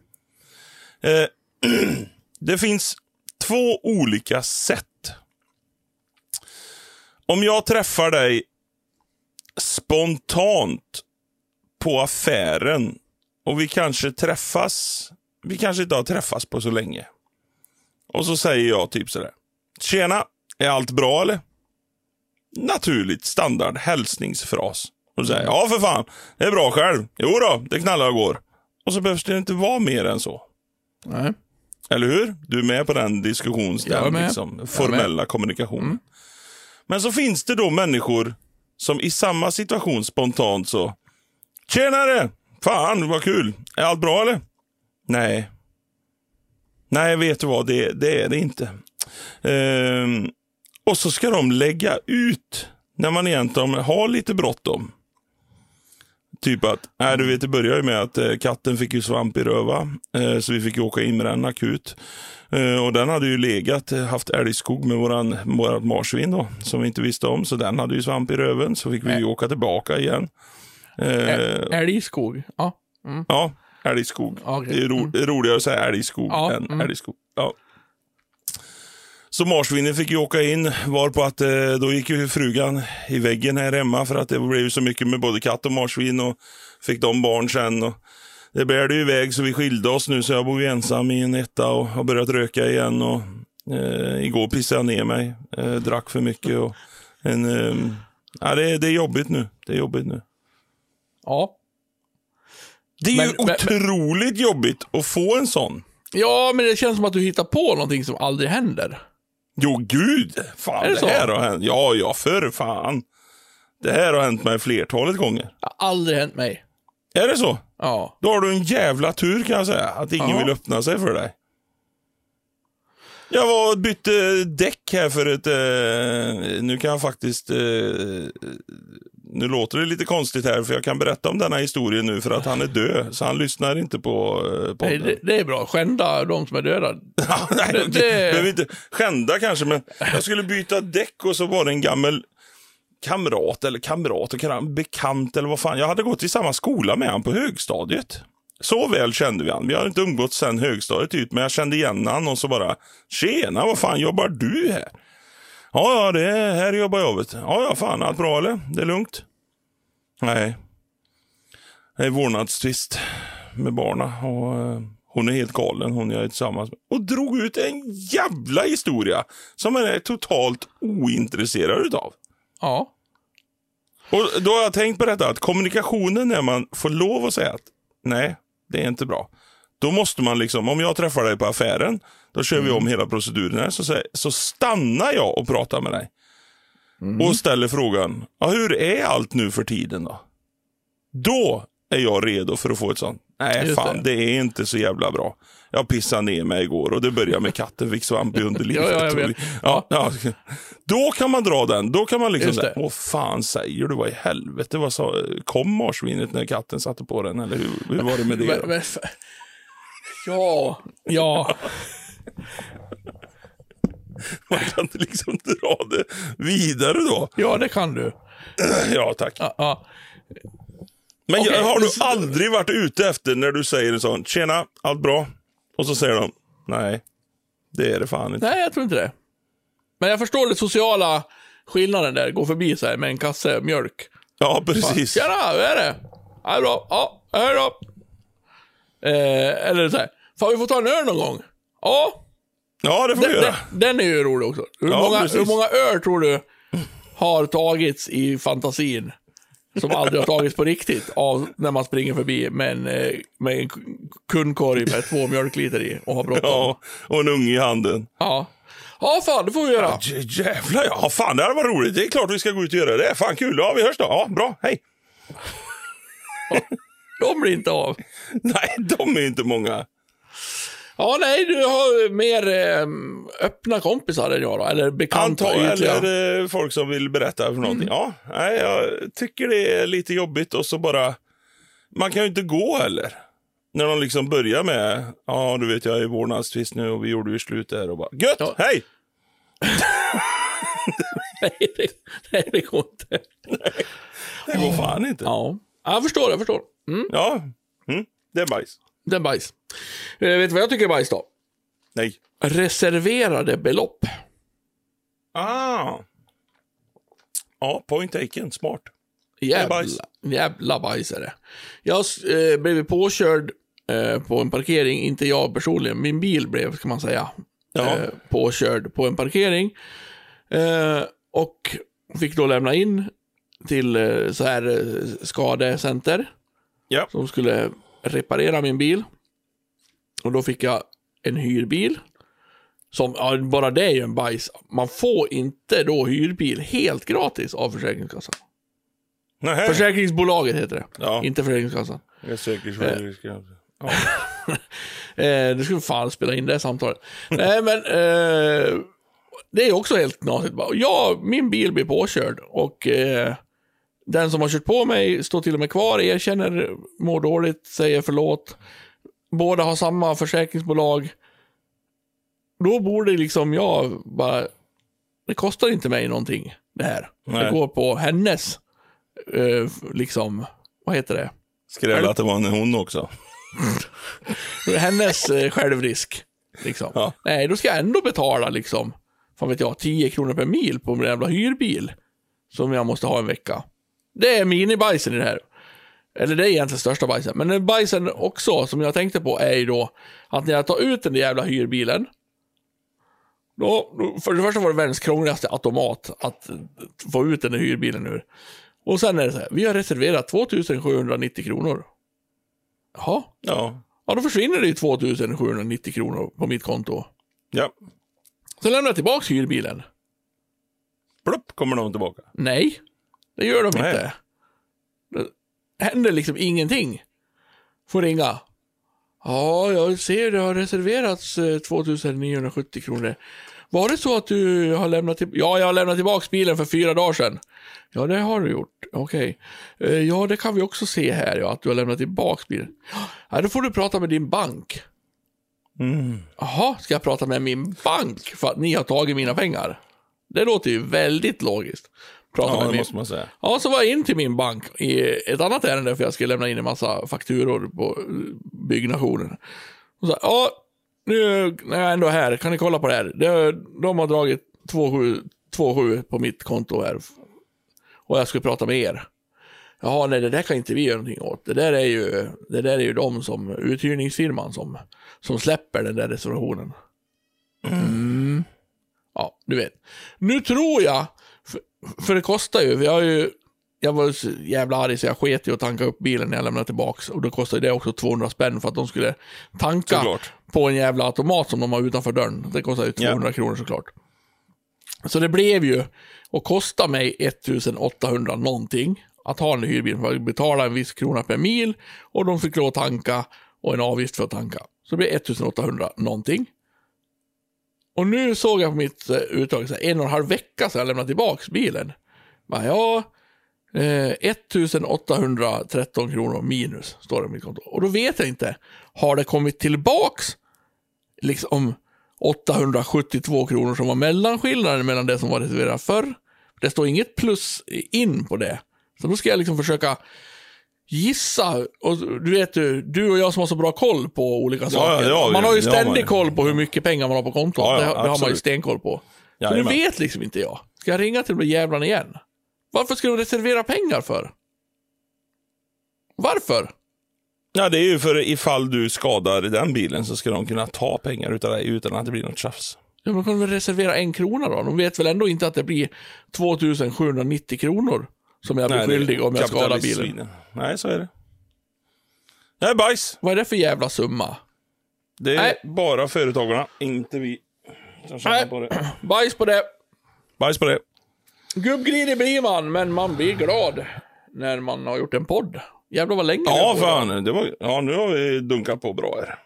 Eh, det finns två olika sätt. Om jag träffar dig spontant på affären och vi kanske träffas, vi kanske inte har träffats på så länge. Och så säger jag typ sådär. Tjena, är allt bra eller? Naturligt standard hälsningsfras. Och säger ja för fan, det är bra själv. Jo då, det knallar och går. Och så behövs det inte vara mer än så. Nej. Eller hur? Du är med på den diskussions, Jag är den med. liksom, formella kommunikationen. Mm. Men så finns det då människor som i samma situation spontant så. Tjenare! Fan vad kul! Är allt bra eller? Nej. Nej, vet du vad? Det, det är det inte. Ehm, och så ska de lägga ut när man egentligen har lite bråttom. Typ att, nej du vet det började ju med att eh, katten fick ju svamp i röva. Eh, så vi fick ju åka in med den akut. Eh, och den hade ju legat, eh, haft älgskog med våran, vårat marsvin då. Som vi inte visste om. Så den hade ju svamp i röven. Så fick vi ju åka tillbaka igen. Eh, Älgskog. Ja. ja, älgskog. Okej. Det är ro, det är roligare att säga älgskog Ja, än mm. älgskog. Ja. Så marsvinen fick ju åka in, var på att eh, då gick ju frugan i väggen här hemma för att det blev så mycket med både katt och marsvin och fick de barn sen. Och det bärde ju iväg så vi skilde oss nu så jag bor ju ensam i en etta och har börjat röka igen. Och, eh, igår pissade jag ner mig, eh, drack för mycket och en, eh, ja, det, det är jobbigt nu. Det är jobbigt nu. Ja. Det är ju Men- men- otroligt jobbigt att få en sån. Ja, men det känns som att du hittar på någonting som aldrig händer. Jo, gud. Fan, Är det, det så? här har hänt. Ja, ja, för fan. Det här har hänt mig flertalet gånger. Det har aldrig hänt mig. Är det så? Ja. Då har du en jävla tur kan jag säga. Att ingen Ja. vill öppna sig för dig. Jag var och bytte däck här för ett... Eh, nu kan jag faktiskt... Eh, nu låter det lite konstigt här, för jag kan berätta om denna historien nu för att han är död. Så han lyssnar inte på eh, Nej, podden. det, det är bra. Skända de som är döda. Nej, Det- det, inte skända kanske, men jag skulle byta däck och så var det en gammal kamrat, eller kamrat, och kan- bekant eller vad fan. Jag hade gått i samma skola med han på högstadiet. Så väl kände vi han. Vi har inte umgåtts sen högstadiet ut, men jag kände igen han och så bara Tjena, vad fan jobbar du här? Ja, ja, det är här jobbar jag. Vet. Ja, ja, fan, allt bra eller? Det är lugnt? Nej. Det är vårdnadstvist med barna och eh, hon är helt galen, hon jag är tillsammans med. Och drog ut en jävla historia som man är totalt ointresserad utav. Ja. Och då har jag tänkt på detta att kommunikationen när man får lov att säga att nej, det är inte bra. Då måste man liksom, om jag träffar dig på affären, då kör vi om hela proceduren här, så, säger- så stannar jag och pratar med dig. Och ställer frågan, ja, hur är allt nu för tiden då? Då är jag redo för att få ett sånt. Nej, Just fan, det. det. är inte så jävla bra. Jag pissade ner mig igår och det började med katten fick svamp i underlivet. Ja, ja, jag vet. Ja, ja. Då kan man dra den. Då kan man liksom säga, åh fan säger du, vad i helvete, vad sa, kom marsvinet när katten satte på den, eller hur, hur var det med det? Men, då? men, f- ja. Ja. Man kan liksom dra det vidare då. Ja, det kan du. Ja, tack. Ja, ja. Men Okej, har du aldrig varit ute efter när du säger en sån, tjena, allt bra? Och så säger de, nej, det är det fan inte. Nej, jag tror inte det. Men jag förstår den sociala skillnaden där. Gå förbi så här med en kasse mjölk. Ja, precis. Tjena, hur är det? Ja, det är bra. Ja, hej då. Eh, eller så här. Fan, vi får ta en öl någon gång. Ja, Ja, det får den, göra. den, den är ju rolig också. Hur, Ja, många, precis. hur många öl tror du har tagits i fantasin? Som aldrig har tagits på riktigt av när man springer förbi med en, eh, med en kundkorg med två mjölkliter i och har bråttom. Ja. Ja, och en unge i handen. ja. Ja, fan, det får vi göra. J- Jävlar ja, fan det hade varit roligt. Det är klart vi ska gå ut och göra det. Fan kul, ja vi hörs då. Ja, bra, hej. De blir inte av. Nej, de är inte många. Ja, nej, du har mer eh, öppna kompisar än jag då. Eller bekanta ytliga. eller eh, folk som vill berätta för någonting. Ja, nej, jag tycker det är lite jobbigt och så bara... Man kan ju inte gå heller. När de liksom börjar med, ja du vet jag är i vårdnadstvist nu och vi gjorde ju slut där och bara, gött, Ja. hej! nej, det, nej, det går inte. Det går fan inte. Ja, Ja, jag förstår, jag förstår. Mm, Mm, det är bajs. Är bajs. Eh, vet du vad jag tycker är bajs då? Nej. Reserverade belopp. Ah. Ja, point taken, smart. Jävla, bajs. jävla bajs är det. Jag eh, blev påkörd eh, på en parkering, inte jag personligen, min bil blev, ska man säga, Ja. eh, påkörd på en parkering. Eh, och fick då lämna in till eh, så här eh, skadecenter Ja. som skulle reparera min bil. Och då fick jag en hyrbil. Som, ja, bara det är ju en bajs. Man får inte då hyrbil helt gratis av Försäkringskassan. Nej. Försäkringsbolaget heter det. Ja. Inte Försäkringskassan. Jag är säker det ska- ja. Eh, det skulle fan spela in det samtalet. Nej, men eh, det är också helt knasigt. Bara, Ja, min bil blir påkörd och eh, den som har kört på mig står till och med kvar, erkänner, mår dåligt, säger förlåt. Båda har samma försäkringsbolag. Då borde liksom jag bara, det kostar inte mig någonting det här. Det Nej. går på hennes, eh, liksom, vad heter det? Skräll att det var en hon också. hennes eh, självrisk. Liksom. Ja. Nej, då ska jag ändå betala liksom, fan vet jag, 10 kronor per mil på en jävla hyrbil. Som jag måste ha en vecka. Det är minibajsen i det här. Eller det är egentligen största bajsen. Men den bajsen också, som jag tänkte på, är ju då att när jag tar ut den där jävla hyrbilen. Då, för det första var det världens krångligaste automat att få ut den där hyrbilen ur. Och sen är det så här, vi har reserverat 2790 kronor. Jaha, Ja. ja då försvinner det ju 2790 kronor på mitt konto. Ja. Sen lämnar jag tillbaka hyrbilen. Plupp kommer de tillbaka. Nej, det gör de Nej. inte. Det händer liksom ingenting. Får ringa. Ja, jag ser det har reserverats eh, 2970 kronor. Var det så att du har lämnat till... Ja, jag har lämnat tillbaka bilen för fyra dagar sedan. Ja, det har du gjort. Okej. Eh, Ja, det kan vi också se här, ja, att du har lämnat tillbaka bilen. Ja, då får du prata med din bank. Mm. Jaha, ska jag prata med min bank för att ni har tagit mina pengar? Det låter ju väldigt logiskt. Prata Ja, med det min... måste man säga. Ja, så var jag in till min bank i ett annat ärende för jag skulle lämna in en massa fakturor på byggnationen. Och så, ja, nu är jag ändå här, kan ni kolla på det här? De har dragit 2,7 på mitt konto här. Och jag skulle prata med er. Jaha, nej, det där kan inte vi göra någonting åt. Det där är ju, det där är ju de som, uthyrningsfirman som, som släpper den där reservationen. Mm. Ja, du vet. Nu tror jag, för, det kostar ju, vi har ju, jag var så jävla arg så jag sket i att tanka upp bilen när jag lämnade tillbaks. Och då kostade det också 200 spänn för att de skulle tanka Såklart. på en jävla automat som de har utanför dörren. Det kostar ju 200 kronor såklart. Så det blev ju, och kostade mig 1800 någonting att ha en hyrbil. För att betala en viss krona per mil och de fick lov att tanka och en avgift för att tanka. Så det blev 1800 någonting. Och nu såg jag på mitt eh, uttag, så här, en och en halv vecka sedan jag lämnade tillbaka bilen. Bara, ja, eh, 1813 kronor minus står det på mitt konto. Och då vet jag inte, har det kommit tillbaks liksom 872 kronor som var mellanskillnaden mellan det som var reserverat förr? Det står inget plus in på det. Så då ska jag liksom försöka gissa. Och du vet ju, du och jag som har så bra koll på olika saker. ja, man har ju ständig koll på hur mycket pengar man har på kontot. Ja, ja, det, har- det har man ju stenkoll på. Så nu vet liksom inte jag. Ska jag ringa till de jävlarna igen? Varför ska de reservera pengar för? Varför? Ja, det är ju för ifall du skadar den bilen så ska de kunna ta pengar utav dig utan att det blir något tjafs. Ja, de kan väl reservera en krona då? De vet väl ändå inte att det blir 2790 kronor som jag blir Nej, skyldig om jag skadar bilen. Nej, så är det. Det är bajs. Vad är det för jävla summa? Det är Nej. bara företagarna, inte vi. Som tjänar Nej. på det. Bajs på det. Bajs på det. Gubbgrinig blir man, men man blir glad när man har gjort en podd. Jävlar vad länge Ja, på fan. Det var, ja, nu har vi dunkat på bra här.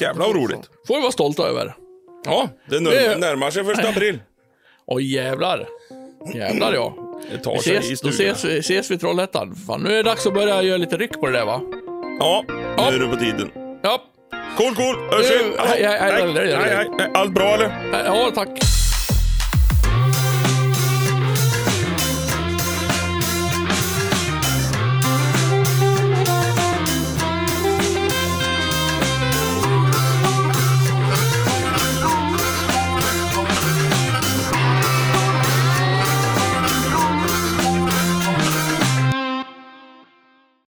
Jävlar vad roligt. Får vi vara stolta över. Ja, det, Det- närmar sig första april. Oj jävlar. Jävlar ja. Tar Vi sig i ses, då stugan. ses, vi- ses vi i Trollhättan. Fan, nu är det dags att börja göra lite ryck på det där va? Ja, Ja. nu är det på tiden. Ja, Cool, cool. Hörs vi. Hej, hej, hej. hej, hej. Allt bra eller? ja tack.